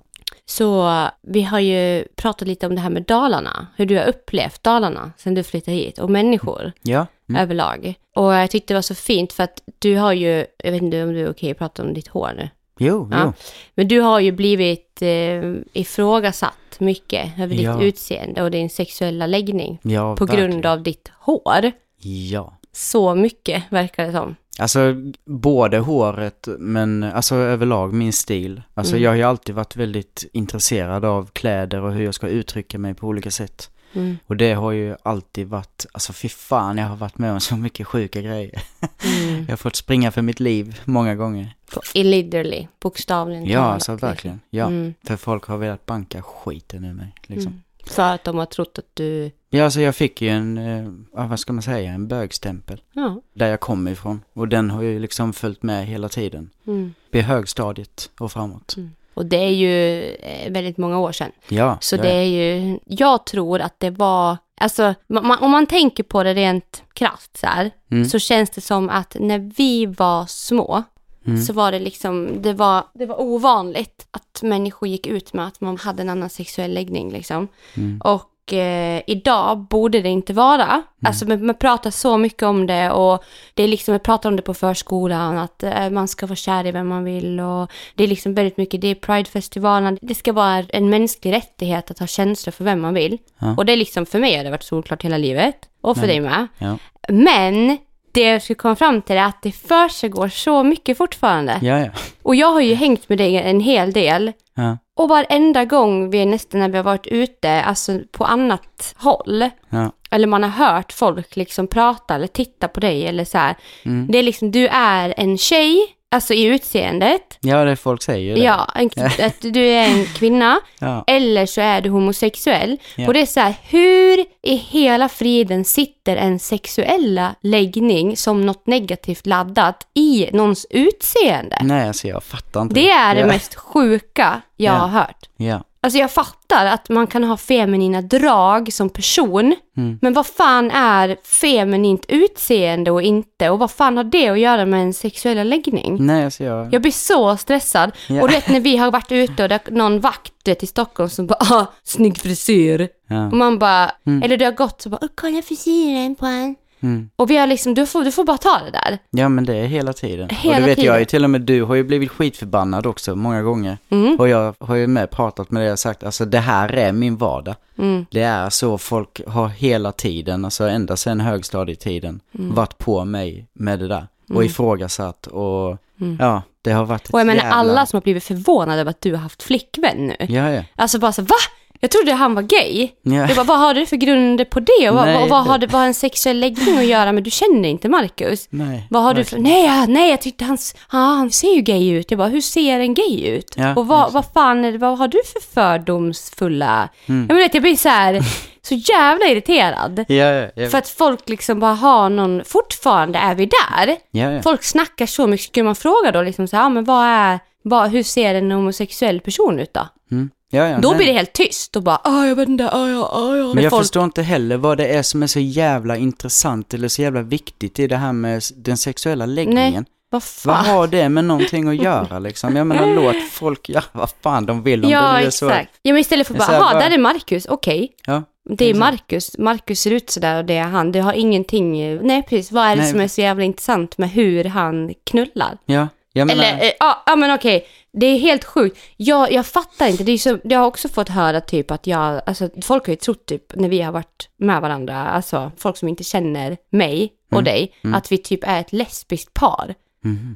B: Så vi har ju pratat lite om det här med Dalarna. Hur du har upplevt Dalarna sen du flyttade hit. Och människor
A: Ja. Mm.
B: överlag. Och jag tyckte det var så fint för att du har ju, jag vet inte om du är okej att prata om ditt hår nu.
A: Jo,
B: Ja.
A: jo.
B: Men du har ju blivit eh, ifrågasatt mycket över ditt
A: Ja.
B: utseende och din sexuella läggning.
A: Ja,
B: På
A: verkligen.
B: grund av ditt hår.
A: Ja.
B: Så mycket verkar det som.
A: Alltså både håret men alltså överlag min stil. Alltså
B: Mm.
A: jag har ju alltid varit väldigt intresserad av kläder och hur jag ska uttrycka mig på olika sätt.
B: Mm.
A: Och det har ju alltid varit, alltså fy fan jag har varit med om så mycket sjuka grejer.
B: Mm.
A: Jag har fått springa för mitt liv många gånger.
B: På, literally, bokstavligen
A: Ja, alltså verkligen. Ja,
B: Mm.
A: för folk har velat banka skiten ur mig liksom.
B: Mm. För att de har trott att du...
A: Ja, alltså jag fick ju en, eh, vad ska man säga, en bögstämpel.
B: Ja.
A: Där jag kommer ifrån. Och den har ju liksom följt med hela tiden.
B: Mm.
A: Vid högstadiet och framåt.
B: Mm. Och det är ju eh, väldigt många år sedan.
A: Ja,
B: Så
A: ja,
B: det är ju, jag tror att det var, alltså ma- ma- om man tänker på det rent krasst så här,
A: Mm.
B: så känns det som att när vi var små
A: Mm.
B: så var det liksom, det var, det var ovanligt att människor gick ut med att man hade en annan sexuell läggning liksom.
A: Mm.
B: Och eh, idag borde det inte vara. Alltså man, man pratar så mycket om det och det är liksom, man pratar om det på förskolan, att eh, man ska vara kär i vem man vill och det är liksom väldigt mycket, det är Pridefestivalen, det ska vara en mänsklig rättighet att ha känslor för vem man vill.
A: Ja.
B: Och det är liksom, för mig har det varit solklart hela livet. Och för
A: Ja.
B: dig med.
A: Ja.
B: Men det jag skulle komma fram till är att det försiggår så mycket fortfarande.
A: Ja, ja.
B: Och jag har ju hängt med dig en hel del.
A: Ja,
B: Och varenda gång vi nästan när vi har varit ute, alltså på annat håll,
A: ja.
B: eller man har hört folk liksom prata eller titta på dig eller så här.
A: Mm.
B: Det är liksom, du är en tjej, alltså i utseendet.
A: Ja, det folk säger ju det.
B: Ja, en, att du är en kvinna.
A: Ja.
B: Eller så är du homosexuell.
A: Ja.
B: Och det är så här, hur i hela friden sitter en sexuella läggning som något negativt laddat i någons utseende?
A: Nej, alltså jag fattar inte.
B: Det är det mest sjuka jag
A: Ja.
B: har hört.
A: Ja.
B: Alltså jag fattar att man kan ha feminina drag som person,
A: Mm.
B: men vad fan är feminint utseende och inte? Och vad fan har det att göra med en sexuella läggning?
A: Nej, alltså jag...
B: Jag blir så stressad.
A: Ja.
B: Och du vet när vi har varit ute och det är någon vakt i Stockholm som bara ah, snygg frisyr.
A: Ja.
B: Och man bara,
A: Mm.
B: eller du har gått så bara, "Åh, kolla frisyren på en.
A: Mm.
B: Och vi har liksom, du får, du får bara ta det där.
A: ja, men det är hela tiden.
B: Hela
A: och det vet
B: tiden.
A: jag ju till och med du har ju blivit skitförbannad också många gånger.
B: Mm.
A: Och jag har ju med pratat med dig och sagt, alltså det här är min vardag.
B: Mm.
A: Det är så folk har hela tiden, alltså ända sedan högstadietiden,
B: Mm.
A: varit på mig med det där. Och ifrågasatt och ja, det har varit ett
B: Och jag menar
A: jävla...
B: alla som har blivit förvånade över att du har haft flickvän nu.
A: Ja, ja.
B: Alltså bara så, va? Jag trodde han var gay.
A: Ja.
B: Jag bara, vad har du för grunder på det? Och vad, vad, har det vad har en sexuell läggning att göra med? Du känner inte Marcus.
A: Nej.
B: Vad har du för... Nej, nej, jag tyckte han, ja, han ser ju gay ut. Jag bara, hur ser en gay ut?
A: Ja,
B: och vad, vad fan är det, vad har du för fördomsfulla...
A: Mm.
B: Jag, vet, jag blir så här, så jävla irriterad.
A: Ja, ja, ja.
B: För att folk liksom bara har någon, fortfarande är vi där.
A: ja, ja.
B: Folk snackar så mycket. Skulle man fråga då liksom så här, ja, men vad är, vad, hur ser en homosexuell person ut då?
A: Mm. Ja, ja
B: Då
A: nej.
B: blir det helt tyst och bara, ah, jag vet inte, ah, ja, ah, ja.
A: Men jag
B: folk,
A: förstår inte heller vad det är som är så jävla intressant eller så jävla viktigt i det här med den sexuella läggningen.
B: vad
A: Vad
B: fan?
A: har det med någonting att göra liksom? Jag menar låt folk göra vad fan de vill om
B: Ja,
A: det är så.
B: exakt. Ja, men istället för bara, jaha,
A: bara-
B: där är Marcus, okej.
A: Ja,
B: Det är
A: exakt.
B: Marcus, Marcus ser ut sådär och det är han. Det har ingenting, nej precis, vad är det
A: Nej.
B: som är så jävla intressant med hur han knullar?
A: ja, Jag menar,
B: Eller, eh, ja, ja men okej. Det är helt sjukt. Jag, jag fattar inte. Det är så, jag har också fått höra typ att jag, alltså folk har ju trott typ när vi har varit med varandra, alltså folk som inte känner mig och dig, att vi typ är ett lesbiskt par.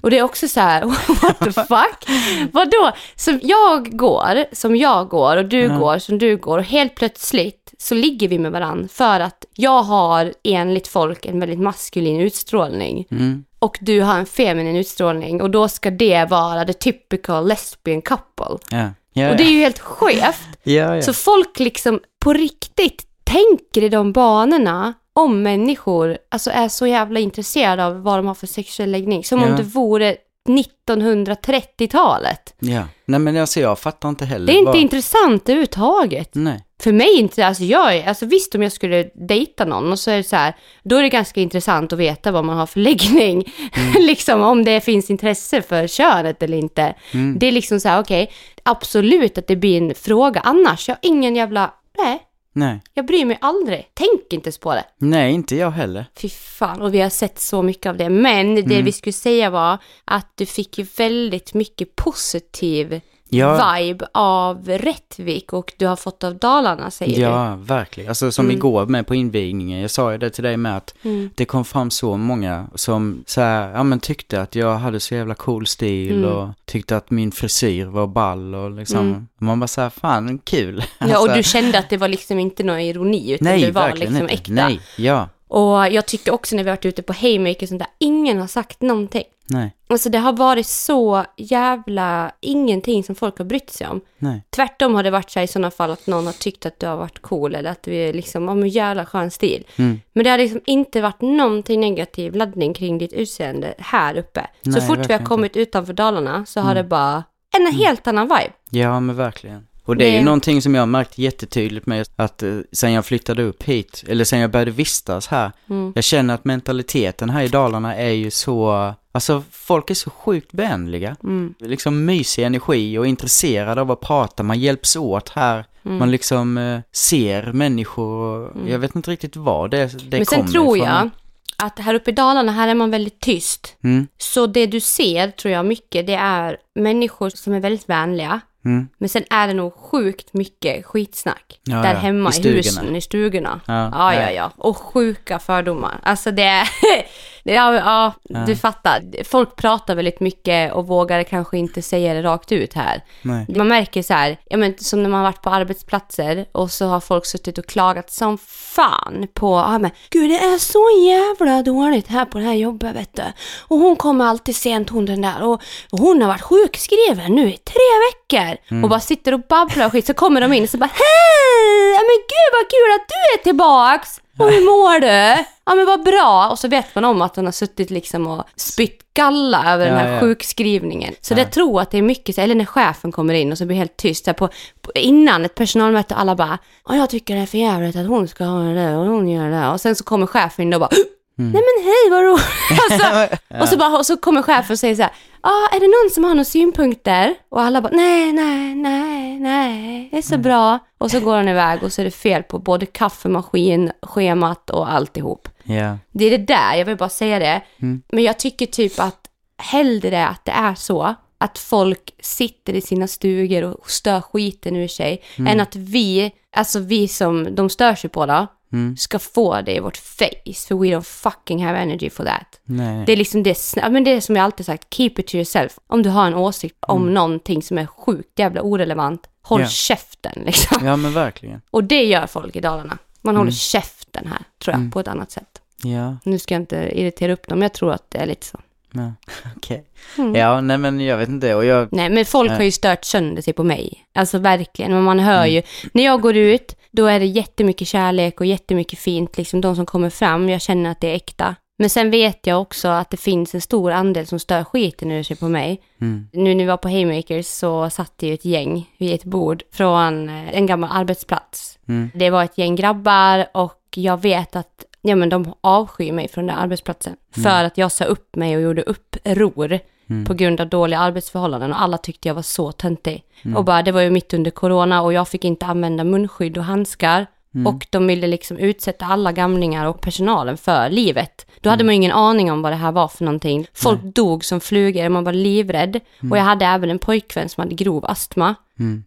B: Och det är också så här, what the fuck? Vadå? Som jag går, som jag går och du går, som du går och helt plötsligt så ligger vi med varandra för att jag har enligt folk en väldigt maskulin utstrålning
A: mm,
B: och du har en feminin utstrålning och då ska det vara the typical lesbian couple.
A: ja. Ja,
B: Och det är ju helt skevt.
A: ja.
B: Så folk liksom på riktigt tänker i de banorna om människor alltså är så jävla intresserade av vad de har för sexuell läggning. Som om det vore 1930-talet.
A: ja. Nej men alltså jag fattar inte heller.
B: Det är inte
A: vad-
B: intressant överhuvudtaget.
A: Nej.
B: För mig inte, alltså jag alltså visst om jag skulle dejta någon och så är det så här, då är det ganska intressant att veta vad man har för läggning. liksom om det finns intresse för könet eller inte. Det är liksom så här, okej, absolut att det blir en fråga, annars, jag har ingen jävla, nej,
A: Nej.
B: jag bryr mig aldrig, tänk inte ens på det.
A: Nej, inte jag heller.
B: Fy fan, och vi har sett så mycket av det. Men det vi skulle säga var att du fick ju väldigt mycket positiv
A: Ja.
B: vibe av Rättvik och du har fått av Dalarna säger du.
A: Ja, verkligen. Alltså som igår med på invigningen, jag sa ju det till dig med att
B: Mm.
A: det kom fram så många som så här, ja men tyckte att jag hade så jävla cool stil
B: Mm.
A: och tyckte att min frisyr var ball och liksom, man bara så här, fan kul.
B: Ja, och
A: Alltså,
B: du kände att det var liksom inte någon ironi, utan
A: Nej,
B: det var liksom
A: inte.
B: äkta.
A: Nej, ja,
B: Och jag tycker också när vi varit ute på Haymaker sånt där, ingen har sagt någonting.
A: Nej,
B: Alltså det har varit så jävla ingenting som folk har brytt sig om.
A: nej,
B: Tvärtom har det varit så här i sådana fall att någon har tyckt att du har varit cool eller att du är liksom, om en jävla skön stil.
A: Mm.
B: Men det har liksom inte varit någonting negativ laddning kring ditt utseende här uppe. så
A: Nej,
B: fort vi har kommit utanför Dalarna så har det bara en helt annan vibe.
A: ja men verkligen. Och det är ju någonting som jag har märkt jättetydligt med att eh, sen jag flyttade upp hit, eller sen jag började vistas här,
B: Mm.
A: jag känner att mentaliteten här i Dalarna är ju så, alltså folk är så sjukt vänliga.
B: Mm.
A: Liksom mysig energi och intresserade av att prata, man hjälps åt här.
B: Mm.
A: Man liksom eh, ser människor och jag vet inte riktigt vad det, det
B: Men sen tror
A: ifrån.
B: jag att här uppe i Dalarna, här är man väldigt tyst.
A: Mm,
B: Så det du ser, tror jag mycket, det är människor som är väldigt vänliga.
A: Mm,
B: Men sen är det nog sjukt mycket skitsnack.
A: Ja,
B: där
A: ja.
B: hemma
A: I
B: i, husen, i stugorna.
A: Ja,
B: ja, ja.
A: ja.
B: Och sjuka fördomar. Alltså det är... det- ja, ja, du fattar. Folk pratar väldigt mycket och vågar kanske inte säga det rakt ut här.
A: nej.
B: Man märker så här, ja men som när man har varit på arbetsplatser och så har folk suttit och klagat som fan på, ja men gud det är så jävla dåligt här på det här jobbet vet du. Och hon kommer alltid sent hon den där och, och hon har varit sjukskriven nu i tre veckor. Och bara sitter och babblar och skit så kommer de in och så bara hej, ja men gud vad kul att du är tillbaks. Och hur mår du? Ja men vad bra. Och så vet man om att hon har suttit liksom och spytt galla över den
A: Ja,
B: här
A: ja.
B: sjukskrivningen. Så
A: Ja.
B: det tror att det är mycket, så- eller när chefen kommer in och så blir helt tyst. På, på, innan ett personalmöte, alla bara "Ja, jag tycker det är för jävligt att hon ska ha det där och hon gör det där. Och sen så kommer chefen in och bara
A: Mm.
B: Nej men hej vad roligt. alltså, och, så bara, och så kommer chefen och säger så här, ah, är det någon som har några synpunkter? Och alla bara, nej, nej, nej, nej, det är så
A: Mm.
B: bra. Och så går han iväg och så är det fel på både kaffemaskin, schemat och alltihop.
A: Ja,
B: Det är det där, jag vill bara säga det.
A: Mm.
B: Men jag tycker typ att hellre att det är så, att folk sitter i sina stugor och stör skiten ur sig,
A: Mm.
B: än att vi, alltså vi som de stör sig på då,
A: Mm.
B: ska få det i vårt face, för we don't fucking have energy for that.
A: nej.
B: Det är liksom det, men det är som jag alltid sagt, keep it to yourself. Om du har en åsikt om någonting som är sjukt jävla orelevant, håll
A: Mm. Ja.
B: käften liksom.
A: Ja men verkligen.
B: Och det gör folk i Dalarna. Man håller
A: Mm.
B: käften här, tror jag, på ett annat sätt.
A: Ja,
B: Nu ska jag inte irritera upp dem, men jag tror att det är lite så.
A: Ja. okej.
B: Mm.
A: Ja, nej men jag vet inte och jag,
B: Nej, men folk har ju stört sönder sig på mig. Alltså verkligen. Men man hör
A: Mm.
B: ju, när jag går ut, då är det jättemycket kärlek och jättemycket fint. Liksom de som kommer fram, jag känner att det är äkta. Men sen vet jag också att det finns en stor andel som stör skiten ur sig på mig.
A: mm,
B: Nu när vi var på Haymakers så satt det ju ett gäng vid ett bord från eh, en gammal arbetsplats.
A: mm,
B: Det var ett gäng grabbar och jag vet att ja, men de avskyr mig från den där arbetsplatsen. För att jag sa upp mig och gjorde uppror
A: Mm.
B: på grund av dåliga arbetsförhållanden och alla tyckte jag var så töntig. Och bara, det var ju mitt under corona och jag fick inte använda munskydd och handskar. och de ville liksom utsätta alla gamlingar och personalen för livet. Då hade man ju ingen aning om vad det här var för någonting. Folk dog som flugor, man var livrädd. Och jag hade även en pojkvän som hade grov astma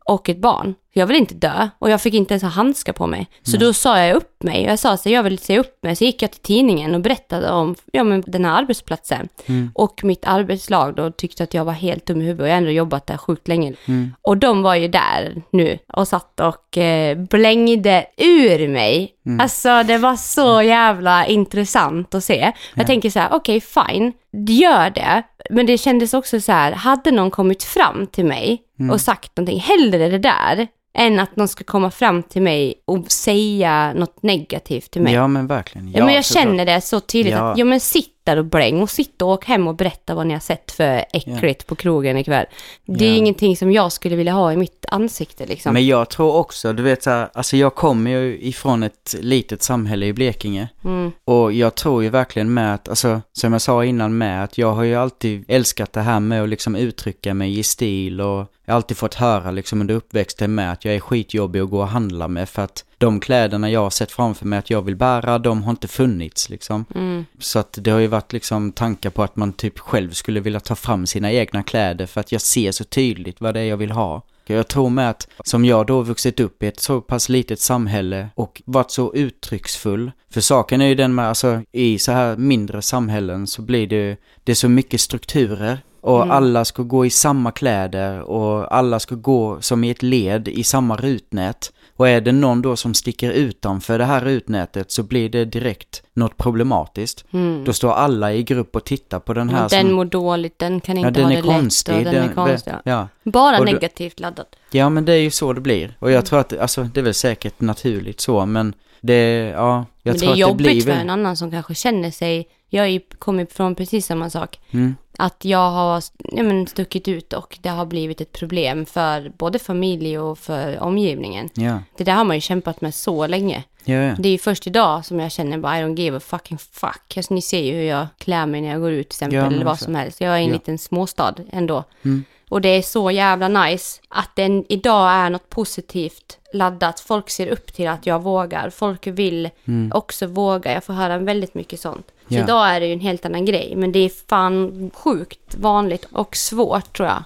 B: och ett barn. Jag vill inte dö och jag fick inte ens ha handskar på mig. Så då sa jag upp mig. Jag sa så jag vill säga upp mig. Så gick jag till tidningen och berättade om ja, men den här arbetsplatsen. Och mitt arbetslag då tyckte att jag var helt dum i huvudet och jag har ändå jobbat där sjukt länge. Och de var ju där nu och satt och eh, blängde ur mig. Alltså det var så jävla intressant att se. Jag tänker så här, okej fine, gör det. Men det kändes också så här, hade någon kommit fram till mig och sagt någonting, hellre det där än att någon ska komma fram till mig och säga något negativt till mig.
A: Ja men verkligen.
B: Ja, men jag känner det så tydligt
A: Ja.
B: att, ja men sitt där och bläng och sitt och åk hem och berätta vad ni har sett för äckligt på krogen ikväll. Det är
A: Ja.
B: ingenting som jag skulle vilja ha i mitt ansikte liksom.
A: Men jag tror också, du vet så här, alltså jag kommer ju ifrån ett litet samhälle i Blekinge.
B: Mm.
A: Och jag tror ju verkligen med att, alltså som jag sa innan med att jag har ju alltid älskat det här med att liksom uttrycka mig i stil och jag har alltid fått höra liksom under uppväxten med att jag är skitjobbig att gå och handla med för att de kläderna jag har sett framför mig att jag vill bära, de har inte funnits liksom.
B: Mm.
A: Så att det har ju varit liksom tankar på att man typ själv skulle vilja ta fram sina egna kläder för att jag ser så tydligt vad det är jag vill ha. Jag tror med att, som jag då vuxit upp i ett så pass litet samhälle och varit så uttrycksfull. För saken är ju den med, alltså i så här mindre samhällen så blir det, det är så mycket strukturer. Och alla ska gå i samma kläder och alla ska gå som i ett led i samma rutnät. Och är det någon då som sticker utanför det här rutnätet så blir det direkt något problematiskt. Då står alla i grupp och tittar på den här
B: den
A: som...
B: mår dåligt, den kan inte
A: Ja, den
B: ha
A: är
B: det lätt
A: konstig.
B: och den, är konstig. Ja.
A: ja.
B: Bara
A: Och
B: negativt laddad.
A: ja, men det är ju så det blir. Och jag tror att, alltså det är väl säkert naturligt så, men det, ja, jag
B: Men det
A: tror
B: är
A: att det
B: jobbigt
A: blir
B: för en annan som kanske känner sig, jag kommer ifrån precis samma sak.
A: Mm.
B: Att jag har ja, men, stuckit ut och det har blivit ett problem för både familj och för omgivningen.
A: Ja,
B: Det där har man ju kämpat med så länge.
A: ja, ja.
B: Det är ju först idag som jag känner bara I don't give a fucking fuck. Alltså, ni ser ju hur jag klär mig när jag går ut till exempel eller vad som helst. Jag är i en liten småstad ändå.
A: Mm.
B: Och det är så jävla nice att den idag är något positivt laddat. Folk ser upp till att jag vågar. Folk vill också våga. Jag får höra väldigt mycket sånt. Så
A: Mm. Ja.
B: idag är det ju en helt annan grej. Men det är fan sjukt vanligt och svårt tror jag.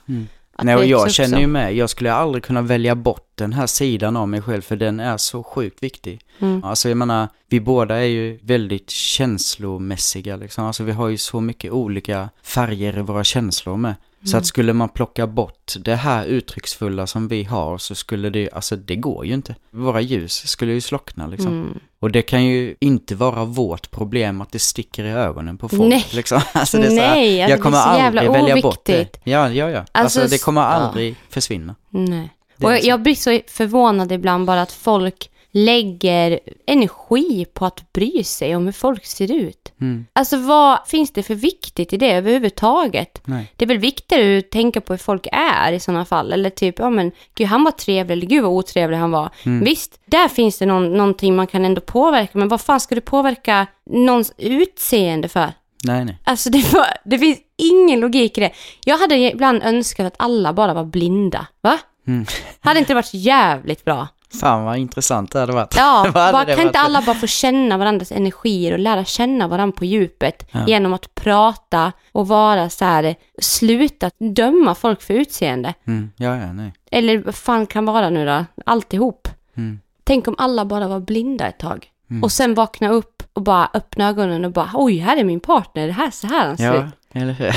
B: Att
A: Nej, och jag känner ju med, jag skulle aldrig kunna välja bort den här sidan av mig själv för den är så sjukt viktig.
B: Mm.
A: Alltså jag menar, vi båda är ju väldigt känslomässiga liksom. Alltså vi har ju så mycket olika färger i våra känslor med. Så
B: Mm.
A: att skulle man plocka bort det här uttrycksfulla som vi har så skulle det, alltså det går ju inte. Våra ljus skulle ju slockna liksom.
B: Mm.
A: Och det kan ju inte vara vårt problem att det sticker i ögonen på folk.
B: Nej.
A: Liksom. Alltså det är så här,
B: Nej, alltså
A: jag
B: det är
A: kommer
B: så jävla
A: aldrig välja bort det. Ja, ja, ja. Alltså,
B: Alltså,
A: det kommer
B: ja.
A: aldrig försvinna.
B: Nej. Och jag, jag blir så förvånad ibland bara att folk lägger energi på att bry sig om hur folk ser ut.
A: Mm.
B: Alltså vad finns det för viktigt i det överhuvudtaget?
A: Nej.
B: Det är väl viktigare att tänka på hur folk är i sådana fall. Eller typ, ja men gud han var trevlig eller gud vad otrevlig han var.
A: Mm.
B: Visst, där finns det någon, någonting man kan ändå påverka. Men vad fan ska du påverka någons utseende för?
A: Nej, nej.
B: Alltså det, var, det finns ingen logik i det. Jag hade ibland önskat att alla bara var blinda. Va?
A: Mm.
B: Hade inte det varit jävligt bra?
A: Fan vad intressant det hade varit.
B: Ja,
A: hade
B: bara, kan inte
A: varit?
B: alla bara få känna varandras energier och lära känna varandra på djupet
A: Ja.
B: genom att prata och vara så här, sluta döma folk för utseende.
A: Mm. Ja, ja, nej.
B: Eller vad fan kan vara nu då? Alltihop.
A: Mm.
B: Tänk om alla bara var blinda ett tag.
A: Mm.
B: Och sen vakna upp och bara öppna ögonen och bara oj, här är min partner, det här så här han ser ut.
A: Ja, eller hur?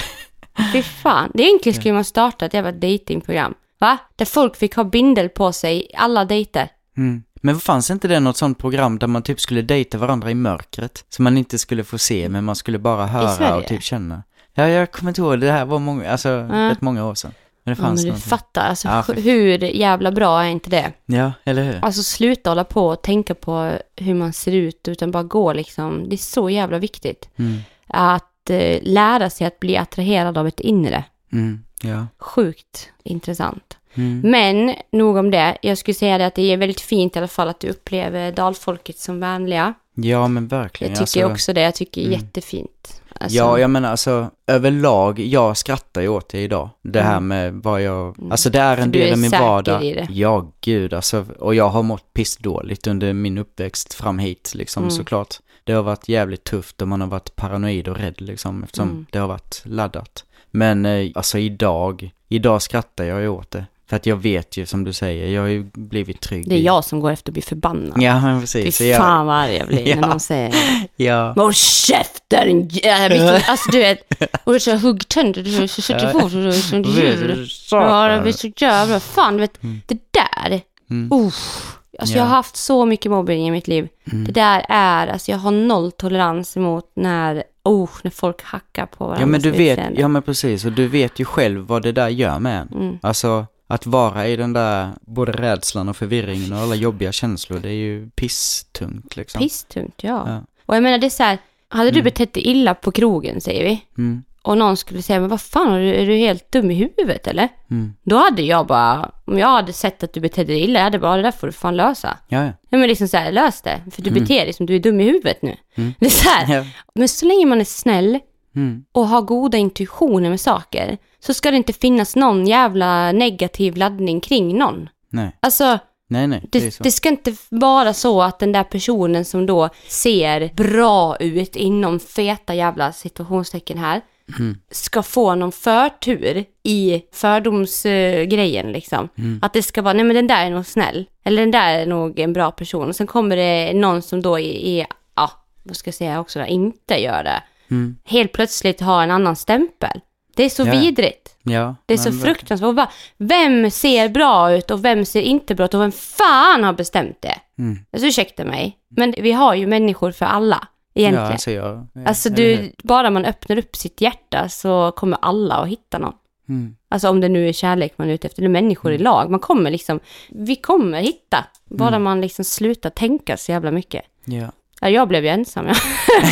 B: Fy fan. Det är egentligen skulle man starta ett jävla datingprogram. Va? Där folk fick ha bindel på sig alla dejter.
A: Mm. Men fanns inte det något sånt program där man typ skulle dejta varandra i mörkret? Som man inte skulle få se, men man skulle bara höra och typ känna. Ja, jag kommer inte ihåg, det här var många, alltså, rätt många år sedan. Men det
B: Ja,
A: fanns
B: men du
A: någonting.
B: fattar, alltså
A: Ja, för-
B: hur jävla bra är inte det?
A: Ja, eller hur?
B: Alltså sluta hålla på och tänka på hur man ser ut, utan bara gå liksom. Det är så jävla viktigt.
A: Mm.
B: Att eh, lära sig att bli attraherad av ett inre.
A: Mm. Ja.
B: Sjukt intressant.
A: Mm.
B: Men nog om det. Jag skulle säga det att det är väldigt fint i alla fall att du upplever dalfolket som vänliga.
A: Ja, men verkligen.
B: Jag tycker
A: alltså,
B: också det. Jag tycker
A: mm.
B: jättefint. Alltså,
A: Ja, jag menar alltså överlag, jag skrattar ju åt det idag. Det här
B: Mm.
A: med vad jag, alltså det är en del
B: är
A: av min vardag.
B: i det.
A: Ja, gud alltså. Och jag har mått pissdåligt under min uppväxt fram hit liksom
B: Mm.
A: såklart. Det har varit jävligt tufft och man har varit paranoid och rädd liksom eftersom
B: Mm.
A: det har varit laddat. Men eh, alltså idag, idag skrattar jag ju åt det. För att jag vet ju som du säger, jag har ju blivit trygg.
B: Det är
A: i-
B: jag som går efter att bli förbannad.
A: Ja, men precis.
B: Fy
A: jag,
B: fan vad arg jag blir
A: Ja.
B: när någon säger
A: ja.
B: Håll käften! Alltså du vet, och så hugg tänder, du sätter fot och du är som djur. Ja, det blir så jävla, fan du vet, det där,
A: Mm.
B: uff. Alltså
A: Ja.
B: jag har haft så mycket mobbing i mitt liv.
A: Mm.
B: Det där är, alltså jag har noll tolerans emot när, oh, när folk hackar på varandra.
A: Ja men du vet, ja men precis, och du vet ju själv vad det där gör med en.
B: Mm.
A: Alltså, att vara i den där, både rädslan och förvirringen och alla jobbiga känslor, det är ju pisstungt liksom.
B: Pisstungt, ja.
A: Ja.
B: Och jag menar det är så här, hade du
A: Mm.
B: betett dig illa på krogen säger vi,
A: Mm,
B: och någon skulle säga, men vad fan, är du, är du helt dum i huvudet eller?
A: mm.
B: Då hade jag bara, om jag hade sett att du betedde dig illa, jag hade bara, det där får du fan lösa.
A: Ja, ja.
B: Ja men liksom så här, lös det. För du
A: Mm.
B: beter dig som du är dum i huvudet nu.
A: Mm.
B: Det är så här.
A: ja.
B: Men så länge man är snäll
A: Mm.
B: och har goda intuitioner med saker, så ska det inte finnas någon jävla negativ laddning kring någon.
A: Nej,
B: Alltså,
A: nej, nej, det,
B: det, det ska inte vara så att den där personen som då ser bra ut inom feta jävla situationstecken här,
A: Mm.
B: ska få någon förtur i fördomsgrejen liksom.
A: Mm.
B: Att det ska vara, nej men den där är nog snäll. Eller den där är nog en bra person. Och sen kommer det någon som då är, ja, vad ska jag säga också då, inte gör det.
A: Mm.
B: Helt plötsligt har en annan stämpel. Det är så
A: Ja.
B: vidrigt.
A: Ja,
B: Det är så fruktansvärt. Bara, vem ser bra ut och vem ser inte bra ut och vem fan har bestämt det?
A: Mm.
B: Alltså ursäkta mig. Men vi har ju människor för alla, egentligen.
A: Ja, alltså jag...
B: alltså du, bara man öppnar upp sitt hjärta så kommer alla att hitta någon.
A: Mm.
B: Alltså om det nu är kärlek man är ute efter, eller människor i lag. Man kommer liksom, vi kommer hitta. Bara
A: Mm.
B: man liksom slutar tänka så jävla mycket.
A: Ja.
B: Ja, jag blev ju ensam ja.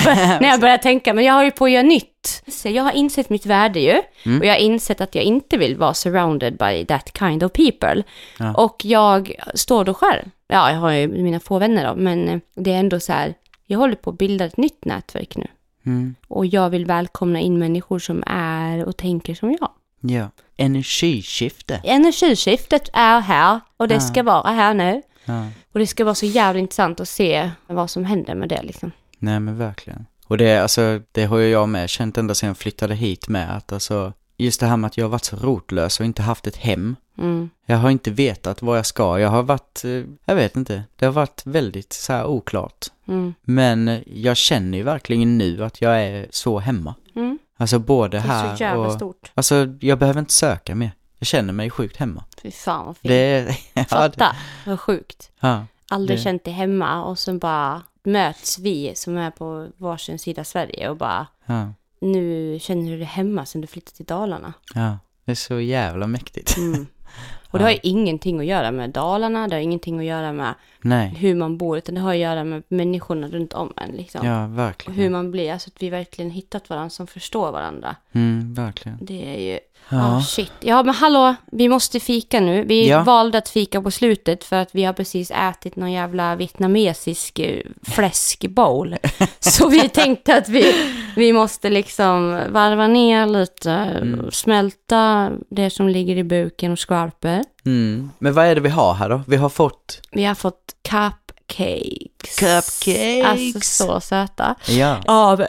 B: när jag började tänka, men jag har ju på att göra nytt. Så jag har insett mitt värde ju.
A: Mm.
B: Och jag har insett att jag inte vill vara surrounded by that kind of people.
A: Ja.
B: Och jag står då själv. Ja, jag har ju mina få vänner då, men det är ändå så här, jag håller på att bilda ett nytt nätverk nu.
A: Mm.
B: Och jag vill välkomna in människor som är och tänker som jag.
A: Ja. Energiskifte.
B: Energiskiftet är här och det
A: Ja.
B: ska vara här nu.
A: Ja.
B: Och det ska vara så jävla intressant att se vad som händer med det liksom.
A: Nej men verkligen. Och det, alltså, det har ju jag med känt ända sedan jag flyttade hit med att alltså, just det här med att jag har varit så rotlös och inte haft ett hem.
B: Mm.
A: Jag har inte vetat vad jag ska. Jag har varit, eh, jag vet inte, det har varit väldigt så här oklart.
B: Mm.
A: Men eh, jag känner ju verkligen nu att jag är så hemma.
B: Mm.
A: Alltså både
B: Det är
A: här
B: så jävla
A: och...
B: stort.
A: Alltså jag behöver inte söka mer. Jag känner mig sjukt hemma.
B: Fy fan vad fint.
A: Det är... ja, det,
B: Fatta, vad sjukt.
A: ja,
B: Aldrig
A: Det-
B: känt dig hemma och sen bara möts vi som är på varsin sida Sverige och bara
A: ja,
B: nu känner du dig hemma sen du flyttat till Dalarna.
A: ja. Det är så jävla mäktigt.
B: Mm. Och det har ju ingenting att göra med Dalarna, det har ingenting att göra med
A: Nej.
B: hur man bor, utan det har att göra med människorna runt om en liksom.
A: Ja,
B: Och
A: verkligen.
B: hur man blir, alltså att vi verkligen hittat varandra som förstår varandra.
A: Mm, verkligen.
B: Det är ju,
A: Ja.
B: ah shit. Ja men hallå, vi måste fika nu. Vi
A: Ja.
B: valde att fika på slutet för att vi har precis ätit någon jävla vietnamesisk eh, fläskbowl. Så vi tänkte att vi, vi måste liksom varva ner lite,
A: Mm.
B: smälta det som ligger i buken och skvalper.
A: Mm. Men vad är det vi har här då? Vi har fått...
B: Vi har fått cupcakes.
A: Cupcakes.
B: Alltså så söta.
A: Ja.
B: Av...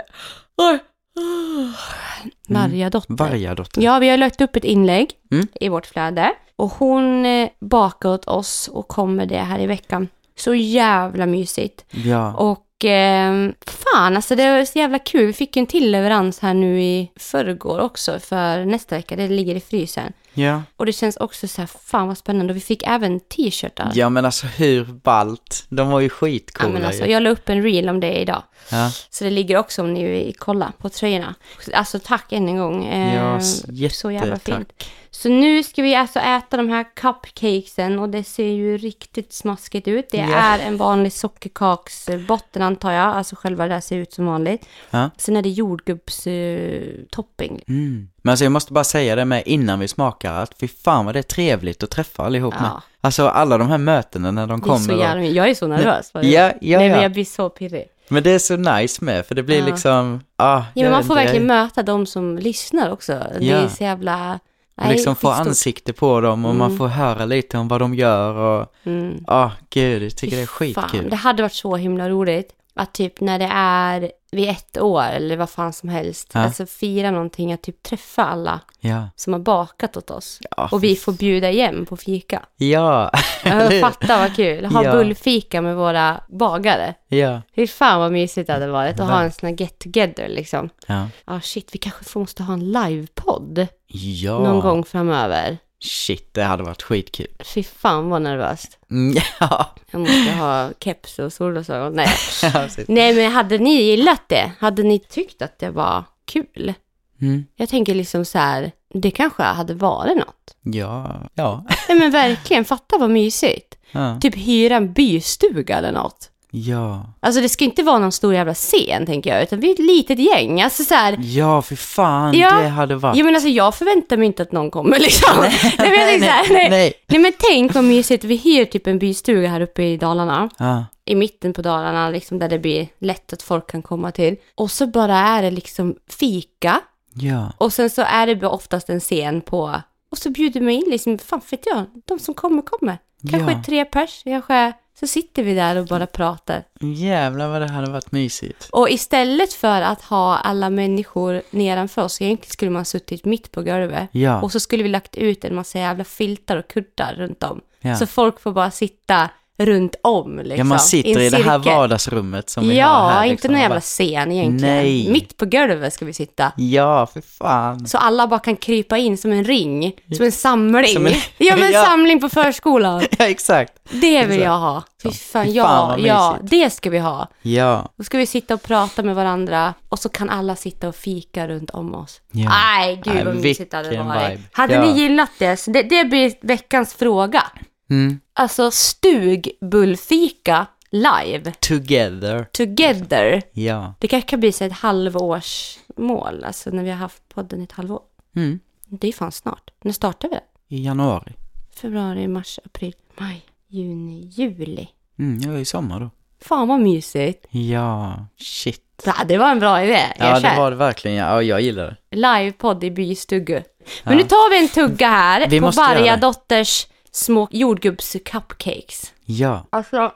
B: Oj. Vargadotter.
A: Vargadotter.
B: Ja, vi har lagt upp ett inlägg
A: Mm.
B: i vårt flöde. Och hon eh, bakar åt oss och kommer det här i veckan. Så jävla mysigt.
A: Ja.
B: Och eh, fan, alltså det var så jävla kul. Vi fick en till leverans här nu i förrgår också för nästa vecka. Det ligger i frysen.
A: Ja.
B: Och det känns också så här, fan vad spännande. Och vi fick även t-shirtar.
A: Ja men alltså hur ballt? De var ju
B: Ja,
A: skitcoola
B: men alltså,
A: ju.
B: jag la upp en reel om det idag.
A: Ja.
B: Så det ligger också om ni vill kolla på tröjorna. Alltså tack än en gång. Eh,
A: Ja, s-
B: så jävla fint. Så nu ska vi alltså äta de här cupcakesen och det ser ju riktigt smaskigt ut. Det
A: Ja.
B: är en vanlig sockerkaksbotten antar jag, alltså själva det där ser ut som vanligt.
A: Ja.
B: Sen är det jordgubbstopping.
A: Mm. Men alltså jag måste bara säga det med innan vi smakar att fy fan vad det är trevligt att träffa allihop med.
B: Ja.
A: Alltså alla de här mötena när de
B: Det
A: kommer.
B: så
A: och-
B: jag är så nervös.
A: Ja, ja,
B: Nej, men
A: ja.
B: jag blir så pirrig.
A: Men det är så nice med, för det blir
B: Ja.
A: liksom, ah,
B: Ja, men man får
A: inte,
B: verkligen möta de som lyssnar också. Det
A: Ja.
B: är så jävla...
A: och liksom få ansikte på dem och man
B: Mm.
A: får höra lite om vad de gör och,
B: Mm.
A: ah, gud, jag tycker det är
B: Fy fan,
A: skitkul.
B: Det hade varit så himla roligt att typ när det är vid ett år eller vad fan som helst,
A: Ja.
B: alltså fira någonting, att typ träffa alla
A: Ja,
B: som har bakat åt oss.
A: ja,
B: Och vi får bjuda igen på fika.
A: ja,
B: Jag fattar vad kul. Ha
A: Ja.
B: bullfika med våra bagare.
A: ja,
B: Fy fan vad mysigt det hade varit att ha en sån här get together liksom.
A: ja,
B: Ja shit, vi kanske måste ha en livepodd
A: ja.
B: någon gång framöver.
A: Shit, det hade varit skitkul.
B: Fy fan vad nervöst.
A: Mm, ja,
B: Jag måste ha keps och solglasögon. Nej.
A: ja.
B: Nej men hade ni gillat det? Hade ni tyckt att det var kul?
A: Mm,
B: Jag tänker liksom så här, det kanske hade varit något.
A: ja, ja,
B: Nej men verkligen, fatta vad mysigt.
A: ja,
B: Typ hyra en bystuga eller något.
A: Ja,
B: Alltså det ska inte vara någon stor jävla scen tänker jag, utan vi är ett litet gäng. Alltså så här,
A: ja, för fan,
B: Ja.
A: det hade varit.
B: ja men alltså jag förväntar mig inte att någon kommer liksom. nej, men tänker så här, nej.
A: nej.
B: nej men tänk vad mysigt, vi hyr typ en bystuga här uppe i Dalarna.
A: Ja,
B: i mitten på Dalarna, liksom där det blir lätt att folk kan komma till. Och så bara är det liksom fika
A: ja,
B: och sen så är det oftast en scen på och så bjuder man in liksom, fan vet jag, de som kommer kommer. Kanske
A: Ja.
B: tre pers, kanske så sitter vi där och bara pratar.
A: jävlar vad det hade varit mysigt.
B: Och istället för att ha alla människor nedanför oss, egentligen skulle man ha suttit mitt på golvet.
A: Ja,
B: Och så skulle vi lagt ut en massa jävla filtar och kuddar runt om.
A: ja.
B: Så folk får bara sitta runt om liksom.
A: ja, man sitter
B: en
A: i det här vardagsrummet som vi
B: ja,
A: har här.
B: inte
A: liksom,
B: någon
A: och
B: jävla scen egentligen.
A: Nej.
B: Mitt på golvet ska vi sitta.
A: Ja, för fan.
B: Så alla bara kan krypa in som en ring, som en samling.
A: Som en-
B: Ja, men en
A: Ja.
B: samling på förskolan.
A: Ja, exakt.
B: Det vill jag ha. Fy fan,
A: Fy fan,
B: ja, ja, det ska vi ha.
A: Ja,
B: Då ska vi sitta och prata med varandra och så kan alla sitta och fika runt om oss.
A: Ja.
B: Nej, gud
A: Nej,
B: vad mysigt det hade varit.
A: vibe.
B: Hade
A: Ja.
B: ni gillat det? Så det? Det blir veckans fråga.
A: Mm.
B: Alltså stugbullfika live,
A: together.
B: together.
A: Ja.
B: Det kanske kan bli så ett halvårsmål, alltså när vi har haft podden i ett halvår.
A: Mm.
B: Det är fan snart. När startar vi det?
A: I januari.
B: Februari, mars, april, maj, juni, juli.
A: Mm, är i sommar då.
B: Fan vad mysigt.
A: Ja, shit.
B: Ja, det var en bra idé.
A: Ja, det var det verkligen. Ja, ja, jag gillar det.
B: Livepodd i bystugu. Men
A: Ja.
B: nu tar vi en tugga här
A: Vi
B: på varje dotters små jordgubbs-cupcakes.
A: Ja.
B: Alltså...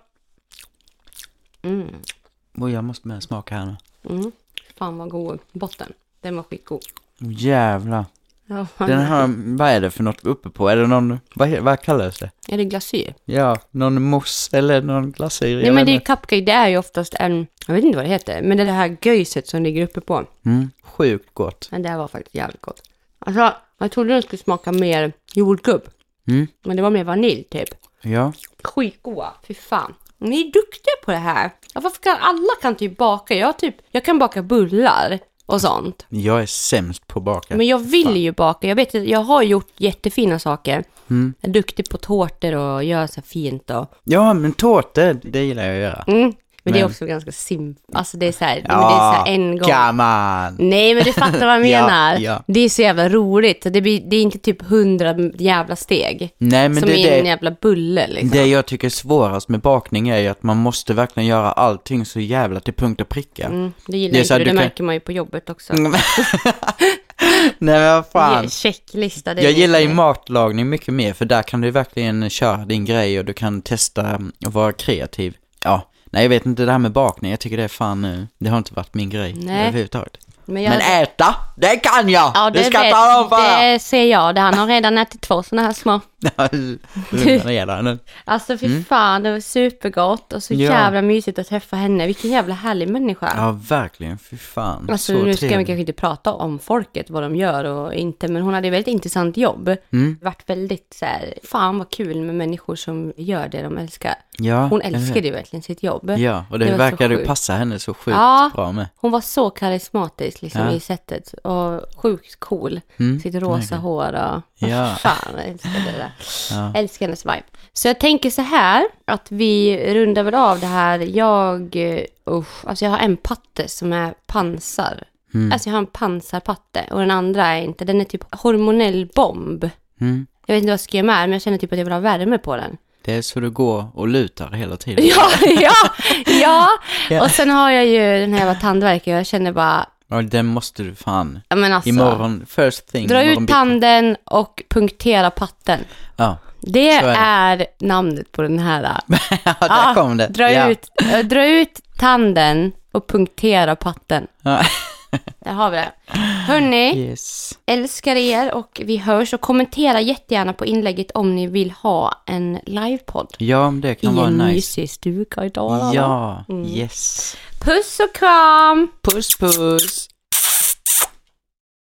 B: Mm,
A: Och jag måste med smaka här nu.
B: mm. Fan vad god botten. Den var skitgod.
A: Jävlar.
B: Ja,
A: Den här, vad är det för något uppe på? Är det någon, vad, vad kallas det?
B: Är det glasyr?
A: Ja, någon mousse eller någon glasyr?
B: Nej men det är cupcake, det är ju oftast en... Jag vet inte vad det heter, men det är det här göjset som ligger uppe på.
A: Mm, sjukt gott.
B: Men det här var faktiskt jävligt gott. Alltså, jag trodde den skulle smaka mer jordgubb.
A: Mm,
B: Men det var mer vanilj typ.
A: ja.
B: Skitgoda, fy fan. Ni är duktiga på det här. Ja, varför kan alla kan typ baka? Jag, typ, jag kan baka bullar och sånt.
A: Jag är sämst på att baka.
B: Men jag vill ju baka. Jag vet att jag har gjort jättefina saker.
A: Mm.
B: Jag är duktig på tårtor och gör så fint och...
A: Ja, men tårtor, det gillar jag att göra.
B: Mm. Men, det är
A: Men-
B: också ganska simpelt. Alltså det är så här, men det är så här en gång.
A: come on.
B: Nej, men du fattar vad jag
A: Ja,
B: menar.
A: ja.
B: Det är så jävla roligt. Det, blir, det är inte typ hundra jävla steg.
A: Nej, men
B: som
A: det,
B: en
A: det,
B: jävla bulle liksom.
A: det jag tycker är svårast med bakning är ju att man måste verkligen göra allting så jävla till punkt och pricka.
B: Mm, det gillar
A: Det är
B: inte du, det
A: kan-
B: märker man ju på jobbet också.
A: Nej men vad fan.
B: Checklista.
A: Jag
B: är
A: gillar ju matlagning mycket mer för där kan du verkligen köra din grej och du kan testa och vara kreativ. Ja, nej jag vet inte det här med bakning, jag tycker det är fan nu, det har inte varit min grej
B: Nej.
A: överhuvudtaget.
B: Men, jag,
A: Men äta, det kan jag!
B: ja,
A: det,
B: det,
A: ska
B: vet,
A: jag tala om för
B: det ser jag. Det, han har redan ätit två sådana här små.
A: Lugna ner dig nu.
B: Alltså fy fan, det var supergott och så
A: Mm. Ja.
B: jävla mysigt att träffa henne. Vilken jävla härlig människa.
A: Ja, verkligen, fy fan.
B: Alltså
A: så
B: nu ska vi
A: trevlig.
B: kanske inte prata om folket, vad de gör och inte, men hon hade ett väldigt intressant jobb.
A: Mm.
B: Vart väldigt så här, fan vad kul med människor som gör det de älskar.
A: Ja,
B: Hon älskade ju verkligen sitt jobb.
A: Ja, och det,
B: Det sjukt.
A: passa henne så sjukt
B: Ja.
A: bra med.
B: Hon var så karismatisk liksom
A: Ja.
B: i sättet och sjukt cool.
A: Mm,
B: Sitt rosa hår och...
A: Ja.
B: Fan, jag älskar det där.
A: Ja.
B: Älskar hennes vibe. Så jag tänker så här, att vi rundar väl av det här. Jag, uh, usch, alltså jag har en patte som är pansar.
A: Mm.
B: Alltså jag har en pansarpatte och den andra är inte, den är typ hormonell bomb.
A: Mm.
B: Jag vet inte vad göra med men jag känner typ att jag vill ha värme på den.
A: Det är så du går och lutar hela tiden.
B: Ja, ja, ja.
A: Ja.
B: Och sen har jag ju den här jävla tandvärken. Jag känner bara,
A: Ja, den måste du fan.
B: ja men alltså.
A: Imorgon, first thing.
B: Dra
A: imorgon
B: ut
A: bitti.
B: tanden och punktera patten.
A: Ja,
B: Det
A: är
B: är,
A: det.
B: namnet på den här.
A: ja där
B: Ja,
A: kom det.
B: Dra,
A: ja.
B: ut, äh, dra ut tanden och punktera patten.
A: Ja.
B: Där har vi det. Hörni,
A: Yes.
B: älskar er och vi hörs och kommentera jättegärna på inlägget om ni vill ha en livepodd.
A: Ja, det
B: I
A: kan vara
B: en
A: nice.
B: mysig stuga i Dalarna.
A: Ja,
B: Mm.
A: yes.
B: Puss och kram!
A: Puss puss.